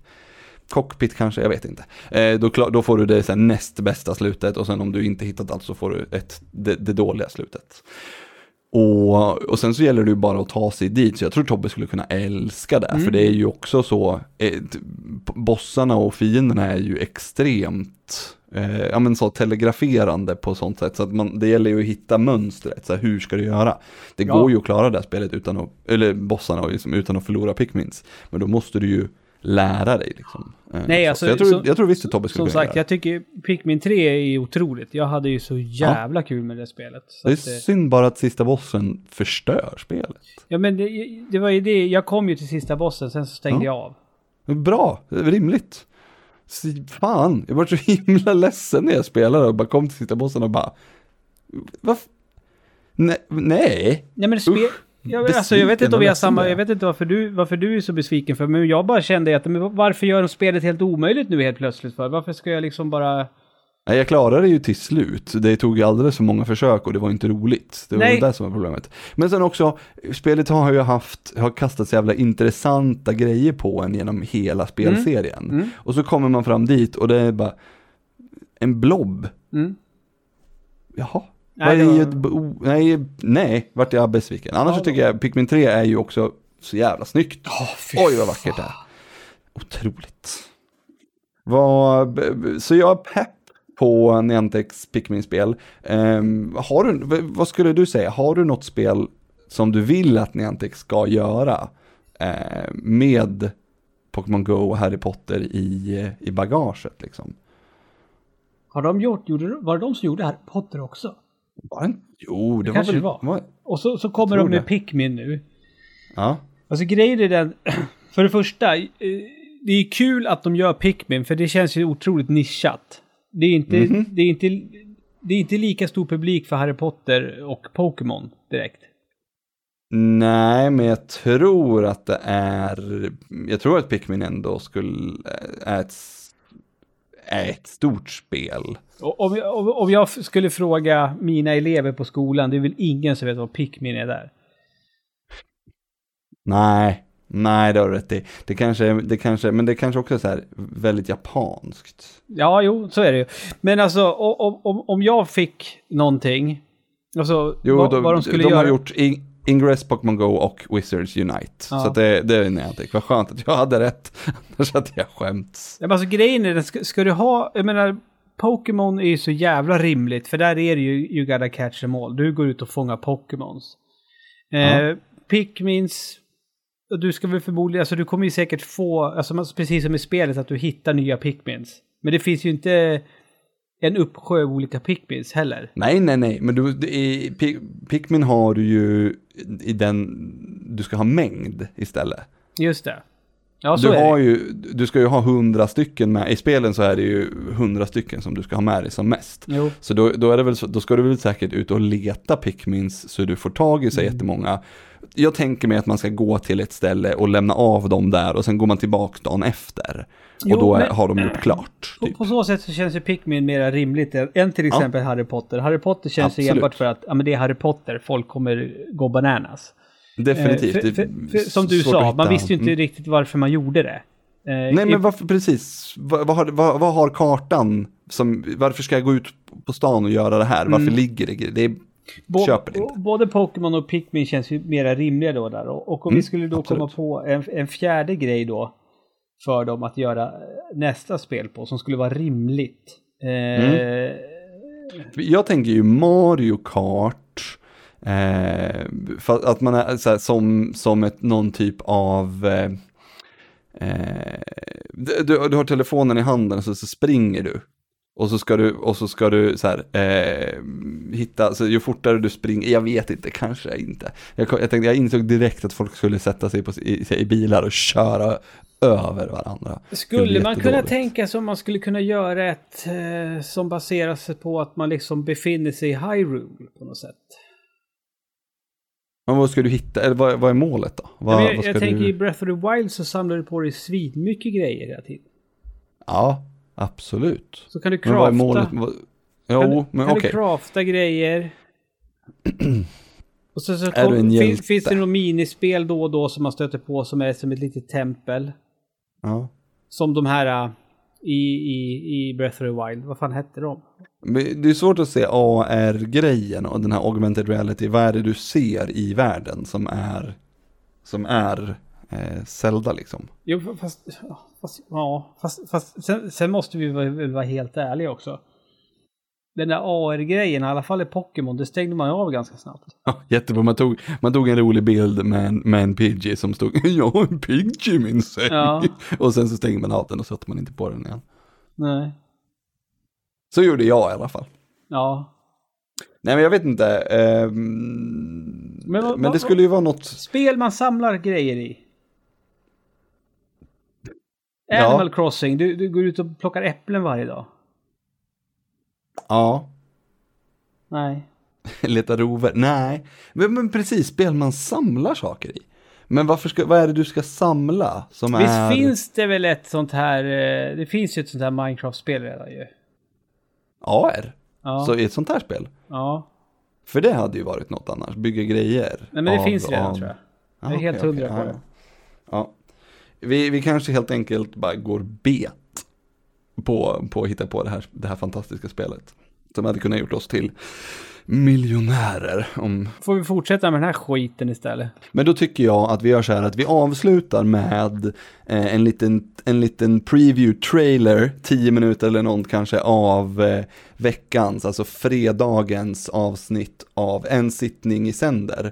Cockpit kanske, jag vet inte. Eh, då, då får du det så här, näst bästa slutet och sen om du inte hittat allt så får du ett, det, det dåliga slutet. Och, och sen så gäller det ju bara att ta sig dit, så jag tror Tobbe skulle kunna älska det, Mm. för det är ju också så, eh, t- bossarna och fienderna är ju extremt, eh, ja men så telegraferande på sånt sätt, så att man, det gäller ju att hitta mönstret, så här, hur ska du göra? Det Ja. går ju att klara det här spelet utan att, eller bossarna liksom, utan att förlora Pikmins, men då måste du ju lära dig liksom. Eh, Nej, så- alltså, så jag, tror, som- jag tror visst att Tobbe skulle Som sagt, jag tycker Pikmin 3 är otroligt. Jag hade ju så jävla kul med det spelet. Så det. är att, synd bara att sista bossen förstör spelet. ja, men det, det var ju det. Jag kom ju till sista bossen, sen så stängde Ja. jag av. Bra, rimligt. Så, fan, jag var så himla ledsen när jag spelade och bara kom till sista bossen och bara... Varför? Nej, nej. Nej men spel... Jag, alltså, jag vet inte om vi har samma... Jag vet inte varför du, varför du är så besviken för, men jag bara kände att men varför gör de spelet helt omöjligt nu helt plötsligt för? Varför ska jag liksom bara... Nej, jag klarade det ju till slut. Det tog alldeles för många försök och det var inte roligt. Det var Nej. det som var problemet. Men sen också, spelet har ju haft, har kastat så jävla intressanta grejer på en genom hela spelserien. Mm. Och så kommer man fram dit och det är bara en blob. Mm. Jaha. Nej, ett bo- nej, nej, vart jag besviken. Annars Ja, tycker jag Pikmin 3 är ju också så jävla snyggt. Oj vad vackert det är. Otroligt. Vad, så jag är pepp på Niantics Pikmin-spel. Ehm, har du, vad skulle du säga, har du något spel som du vill att Niantic ska göra eh, med Pokémon Go och Harry Potter i, i bagaget liksom? Har de gjort... Gjorde, var det de som gjorde Harry Potter också? Var det, jo, det, var kanske väl, det var. var. Och så, så kommer de med det. Pikmin nu. Ja, Alltså grejen är den... För det första, eh, det är kul att de gör Pikmin, för det känns ju otroligt nischat. Det är inte, Mhm. det är inte, det är inte lika stor publik för Harry Potter och Pokémon direkt. Nej, men jag tror att det är, jag tror att Pikmin ändå skulle, är ett, är ett stort spel. Om jag, om- jag skulle fråga mina elever på skolan, det är väl ingen som vet vad Pikmin är där. Nej, nej det har du rätt i. Det kanske, det kanske, men det kanske också är så här väldigt japanskt. Ja, jo, så är det ju. Men alltså, om, om, om jag fick någonting, alltså Jo, vad, de, vad de skulle de göra. har gjort In- Ingress, Pokémon Go och Wizards Unite. Ja. Så det, det är Niantic. Vad skönt att jag hade rätt. Annars hade jag skämts. Ja, men alltså grejen är, ska, ska du ha, jag menar, Pokémon är ju så jävla rimligt, för där är det ju you gotta catch them all. Du går ut och fångar Pokémons. Eh, Ja. Pikmins, och du ska väl förmodligen, alltså du kommer ju säkert få, alltså precis som i spelet, att du hittar nya Pikmins. Men det finns ju inte en uppsjö av olika Pikmins heller. Nej, nej, nej, men du, Pi- Pikmin har du ju i den, du ska ha mängd istället. Just det. Ja, så du, har det. ju, du ska ju ha hundra stycken med, i spelen så är det ju hundra stycken som du ska ha med dig som mest. Jo. Så då, då, är det väl, då ska du väl säkert ut och leta Pikmins så du får tag i så Mm. jättemånga. Jag tänker mig att man ska gå till ett ställe och lämna av dem där och sen går man tillbaka dagen efter. Jo, och då men- har de gjort klart. På, Typ. på så sätt så känns ju Pikmin mer rimligt än- till exempel Harry Potter. Harry Potter känns ju enbart för att ja, men det är Harry Potter, folk kommer gå bananas. Definitivt. Eh, för, för, för, som du sa, man visste ju inte Mm. riktigt varför man gjorde det. Eh, Nej men varför precis, vad, vad, har, vad, vad har kartan som, varför ska jag gå ut på stan och göra det här? Varför Mm. ligger det, det är, Bo- köper det inte. Både Pokémon och Pikmin känns ju mera rimliga då där. Och, och om vi Mm, skulle då absolut. komma på en, en fjärde grej då för dem att göra eh, nästa spel på som skulle vara rimligt. Eh, Mm. Jag tänker ju Mario Kart, eh, att man är så här, som, som ett, någon typ av, eh, eh du, du har telefonen i handen och så, så springer du. Och så ska du, och så ska du så här, eh, hitta, så ju fortare du springer, jag vet inte, kanske inte. Jag, jag, tänkte, jag insåg direkt att folk skulle sätta sig på, i, i bilar och köra över varandra. Skulle bli man kunna tänka sig om man skulle kunna göra ett eh, som baserar sig på att man liksom befinner sig i Hyrule på något sätt? Men vad ska du hitta, eller vad, vad är målet då? Vad, jag ska jag tänker du... i Breath of the Wild så samlar du på dig svinmycket grejer hela tiden. Ja, absolut. Så kan du Men vad är crafta. målet? Vad- kan Jo, du, men kan okej. du crafta grejer. Och så, så Är du en fin, hjälte? finns det något minispel då och då som man stöter på som är som ett litet tempel. Ja. Som de här uh, i, i, i Breath of the Wild. Vad fan hette de? Det är svårt att se AR-grejen och den här augmented reality. Vad är det du ser i världen som är, som är eh, Zelda liksom? Jo, fast... fast ja, fast, fast sen, sen måste vi väl vara helt ärliga också. Den där AR-grejen, i alla fall i Pokémon, det stängde man av ganska snabbt. Ja, jättebra, man tog, man tog en rolig bild med en, med en Pidgey som stod Jag har en Pidgey i min säng. Ja. Och sen så stängde man av den och satte man inte på den igen. Nej. Så gjorde jag i alla fall. Ja. Nej men jag vet inte. ehm, Men men, vad- vad- det skulle ju vara något. Spel man samlar grejer i. Ja. Animal Crossing, du, du går ut och plockar äpplen varje dag. Ja, Nej. leta rover. Nej, men, men precis, spel man samlar saker i. Men varför ska, vad är det du ska samla som Visst är... finns det väl ett sånt här, eh, det finns ju ett sånt här Minecraft-spel redan ju. AR? Ja. Så i ett sånt här spel? ja. För det hade ju varit något annars, bygga grejer. Nej men det av- finns redan av- tror jag. Ja, Jag är helt okej, hundra okej, på ja, det. Ja. Vi, vi kanske helt enkelt bara går bet på, på att hitta på det här, det här fantastiska spelet. Som hade kunnat gjort oss till miljonärer. Om... Får vi fortsätta med den här skiten istället? Men då tycker jag att vi gör så här att vi avslutar med eh, en, liten, en liten preview trailer, 10 minuter eller något kanske, av eh, veckans, alltså fredagens avsnitt av En sittning i sänder.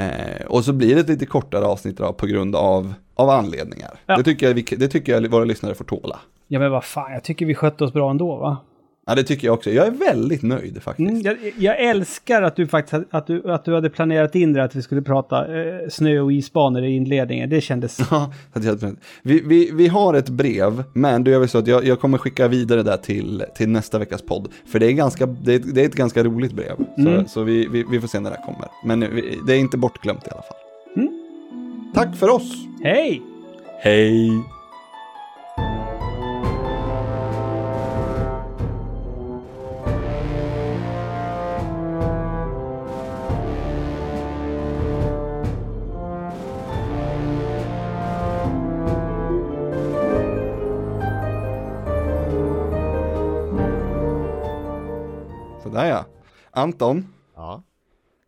Eh, och så blir det ett lite kortare avsnitt då, på grund av, av anledningar. Ja. Det, tycker jag, det tycker jag våra lyssnare får tåla. Ja men vad fan, jag tycker vi skötte oss bra ändå va? Ja, det tycker jag också. Jag är väldigt nöjd faktiskt. Mm, jag, jag älskar att du faktiskt hade- att du, att du hade planerat in det att vi skulle prata eh, snö och isbanor i inledningen. Det kändes... Ja, vi, vi, vi har ett brev, men då gör vi så att jag, jag kommer skicka vidare det till, till nästa veckas podd. För det är, ganska, det är, det är ett ganska roligt brev. Så, Mm. så vi, vi, vi får se när det kommer. Men vi, det är inte bortglömt i alla fall. Mm. Tack för oss! Hej! Hej! Anton, Ja.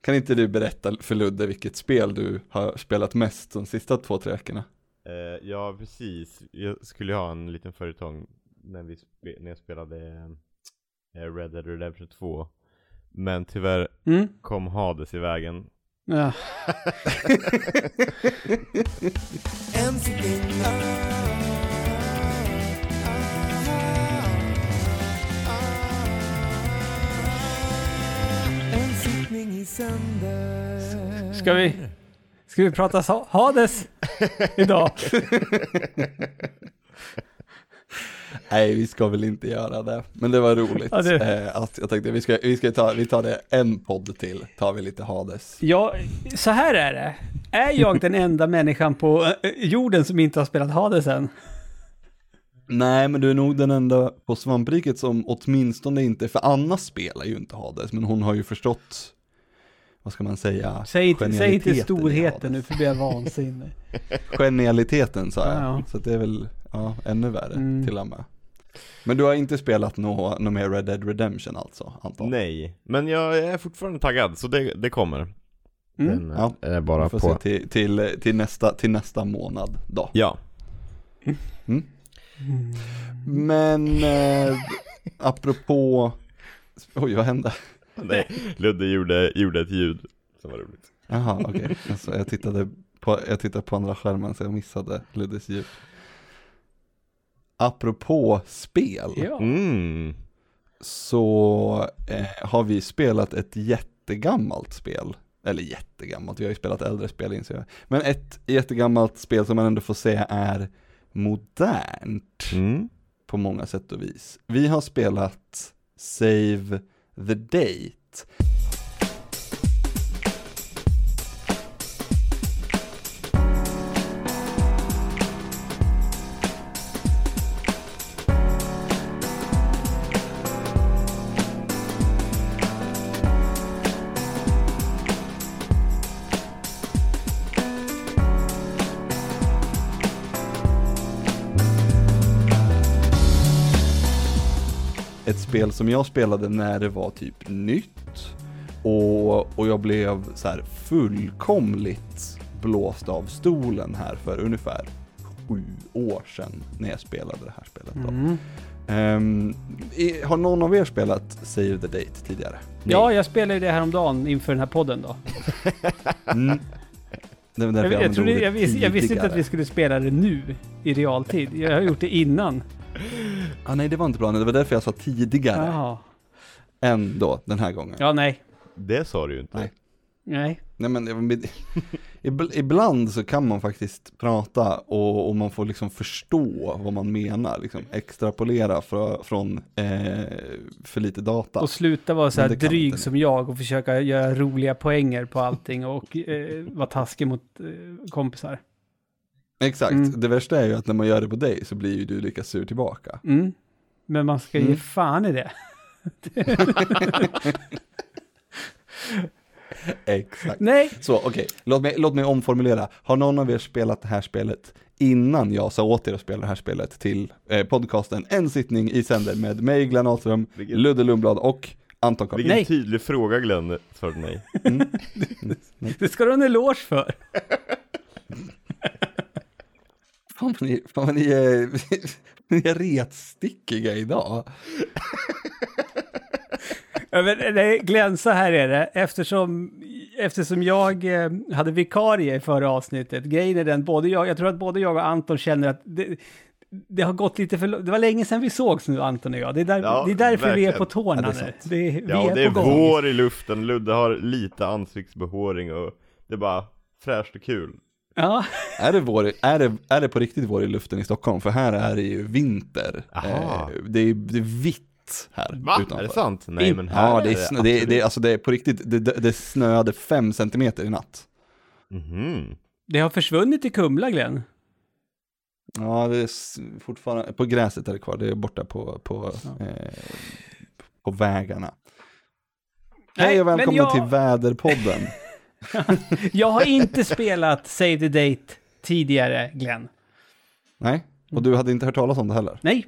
kan inte du berätta för Ludde vilket spel du har spelat mest de sista två, tre veckorna? Eh, ja, precis. Jag skulle ha en liten följetong när, vi när jag spelade eh, Red Dead Redemption 2. Men tyvärr Mm. kom Hades i vägen. Ja. Ska vi, ska vi prata sa- Hades idag? Nej, vi ska väl inte göra det. Men det var roligt. Ja, det- Eh, att jag tänkte vi ska, vi ska ta, vi tar det en podd till, tar vi lite Hades. Ja, så här är det. Är jag den enda människan på eh, jorden som inte har spelat Hades än? Nej, men du är nog den enda på svampriket som åtminstone inte, för Anna spelar ju inte Hades, men hon har ju förstått, vad ska man säga, Säg inte, säg inte storheten nu för blir jag vansinnig. Genialiteten sa jag, Ja, ja. så att det är väl, ja, ännu värre Mm. till och med. Men du har inte spelat något nå mer Red Dead Redemption alltså, Anton? Nej, men jag är fortfarande taggad så det, det kommer. Mm. Den eh, Ja, är bara Vi får på. se till, till, till, nästa, till nästa månad då. Ja. Men eh, apropå, oj vad hände? Nej, Ludde gjorde, gjorde ett ljud som var roligt. Jaha, okej. Alltså, jag, tittade på, jag tittade på andra skärmen så jag missade Luddes ljud. Apropå spel Ja. Mm. så eh, har vi spelat ett jättegammalt spel. Eller jättegammalt, vi har ju spelat äldre spel inser jag. Men ett jättegammalt spel som man ändå får säga är modernt Mm. på många sätt och vis. Vi har spelat Save the Date. Spel som jag spelade när det var typ nytt. Och, och jag blev så här fullkomligt blåst av stolen här för ungefär sju år sedan när jag spelade det här spelet. Då. Mm. I- har någon av er spelat Save the Date tidigare? Ja, jag spelade det häromdagen inför den här podden då. Mm. Det var Jag, jag, trodde, jag, visste, jag visste inte att vi skulle spela det nu i realtid. Jag har gjort det innan. Ah, nej, det var inte planen. Det var därför jag sa tidigare Jaha. än då den här gången. Ja, nej. Det sa du ju inte. Nej. Nej. Nej men ib- ib- ibland så kan man faktiskt prata och, och man får liksom förstå vad man menar, liksom extrapolera för, från eh, för lite data. Och sluta vara så här dryg som jag och försöka göra roliga poänger på allting och eh, vara taskig mot eh, kompisar. Exakt, Mm. det värsta är ju att när man gör det på dig så blir ju du lika sur tillbaka. Mm. Men man ska ge Mm. fan i det. Exakt. Nej. Så okej, låt, mig, låt mig omformulera. Har någon av er spelat det här spelet innan jag sa åt er att spela det här spelet till eh, podcasten En sittning i sänder med mig, Glenn Ahlström, Vilket- Ludde Lundblad och Anton Karlsson. Vilken Nej. tydlig fråga Glenn svarade nej. Mm. Det ska du ha en eloge för. Fan vad ni, fan vad ni är, ni är retstickiga idag. Ja, men, nej, glänsa här är det, eftersom, eftersom jag eh, hade vikarie i förra avsnittet. Grejen är den, både jag, jag tror att både jag och Anton känner att det, det har gått lite för Det var länge sedan vi sågs nu, Anton och jag. Det är, där, Ja, det är därför vi är verkligen. på tårna Ja, det är nu. Det, vi Ja, är det är vår i luften, Ludde har lite ansiktsbehåring och det är bara fräscht och kul. Ja, Är det, vår, är, det, är det på riktigt vår i luften i Stockholm? För här är det ju vinter. Aha. Eh, det, är, det är vitt här Va? utanför. Är det sant? Nej men här Ja, det är, snö, det, är, absolut- det, är, alltså det är på riktigt, det, det, det snöade fem centimeter i natt. Mhm. det har försvunnit i Kumla, Glenn. Ja, det är fortfarande, på gräset är det kvar, det är borta på, på, Ja. eh, på vägarna. Nej, Hej och men välkomna jag- till Väderpodden. Jag har inte spelat Save the Date tidigare, Glenn. Nej, och du hade inte hört talas om det heller? Nej.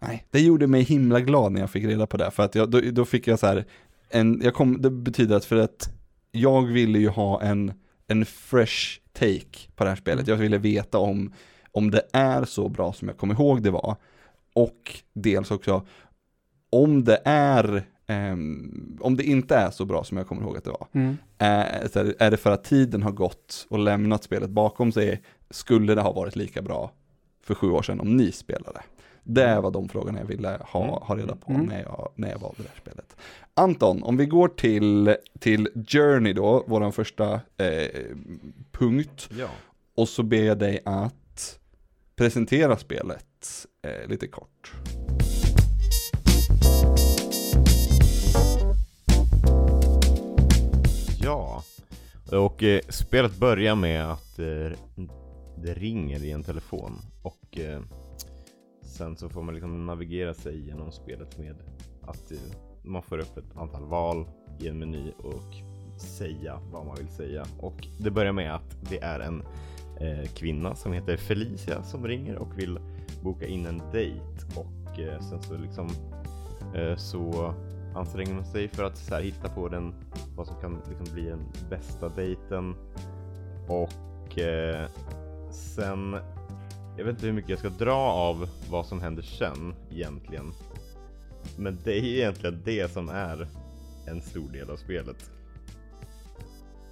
Nej, det gjorde mig himla glad när jag fick reda på det, för att jag, då, då fick jag så här, en, jag kom, det betyder att för att jag ville ju ha en, en fresh take på det här spelet, jag ville veta om, om det är så bra som jag kommer ihåg det var, och dels också om det är, ehm, om det inte är så bra som jag kommer ihåg att det var, Mm. här, är det för att tiden har gått och lämnat spelet bakom sig, skulle det ha varit lika bra för sju år sedan om ni spelade? Det var de frågorna jag ville ha, ha reda på Mm. när, jag, när jag valde det här spelet. Anton, om vi går till, till Journey då, vår första eh, punkt, Ja. och så ber jag dig att presentera spelet eh, lite kort. Ja. Och eh, spelet börjar med att eh, det ringer i en telefon och eh, sen så får man liksom navigera sig genom spelet med att eh, man får upp ett antal val i en meny och säga vad man vill säga. Och det börjar med att det är en eh, kvinna som heter Felicia som ringer och vill boka in en dejt och eh, sen så liksom eh, så anstränger man sig för att så här, hitta på den vad som kan liksom bli den bästa dejten och eh, sen jag vet inte hur mycket jag ska dra av vad som händer sen egentligen men det är egentligen det som är en stor del av spelet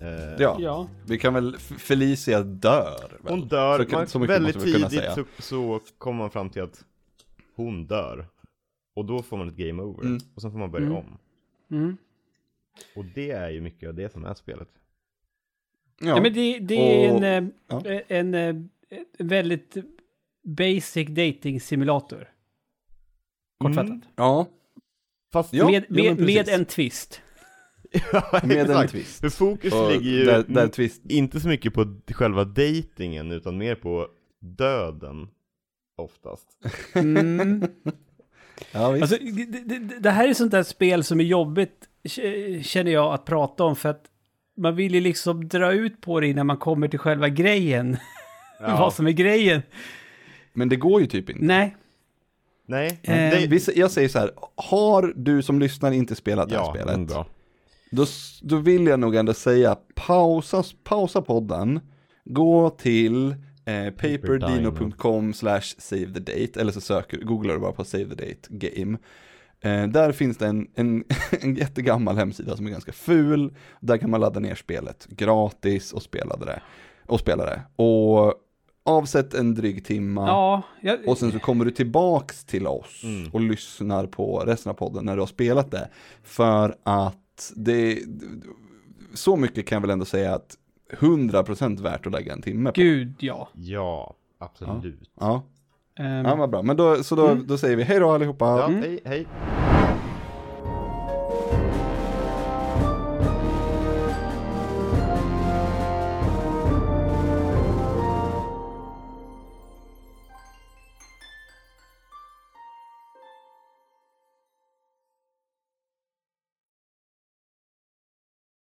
Eh, Ja, Ja. vi kan väl, Felicia dör väl? Hon dör, Så man, så mycket väldigt tidigt så, så kommer man fram till att hon dör. Och då får man ett game over. Mm. Och sen får man börja Mm. om. Mm. Och det är ju mycket av det som är spelet. Ja, men det, det är Och- en, ja. eh, en, eh, en väldigt basic dating simulator. Kortfattat. Mm. Ja, Fast Ja, med, med, med en twist. med en twist. För fokus Och ligger ju där, där twist, inte så mycket på själva datingen utan mer på döden. Oftast. Mm. Ja. Alltså, det, det, det här är sånt där spel som är jobbigt, känner jag, att prata om. För att man vill ju liksom dra ut på det innan man kommer till själva grejen. Vad som är grejen. Men det går ju typ inte. Nej. Nej, Eh, jag säger så här, har du som lyssnar inte spelat det här ja, spelet, bra. då, då vill jag nog ändå säga pausa, pausa podden, gå till Eh, paperdino.com slash save the date, eller så söker, googlar du bara på save the date game. Eh, där finns det en, en, en jättegammal hemsida som är ganska ful. Där kan man ladda ner spelet gratis och spela det. Och spela det. Och avsätt en dryg timma. Ja, jag, Och sen så kommer du tillbaks till oss Mm. och lyssnar på resten av podden när du har spelat det. För att det, så mycket kan jag väl ändå säga att 100% värt att lägga en timme på. gud ja. Ja, absolut. Ja, Ehm, ja vad bra. Men då, så då, Mm. då säger vi hej då allihopa. Ja, hej, hej.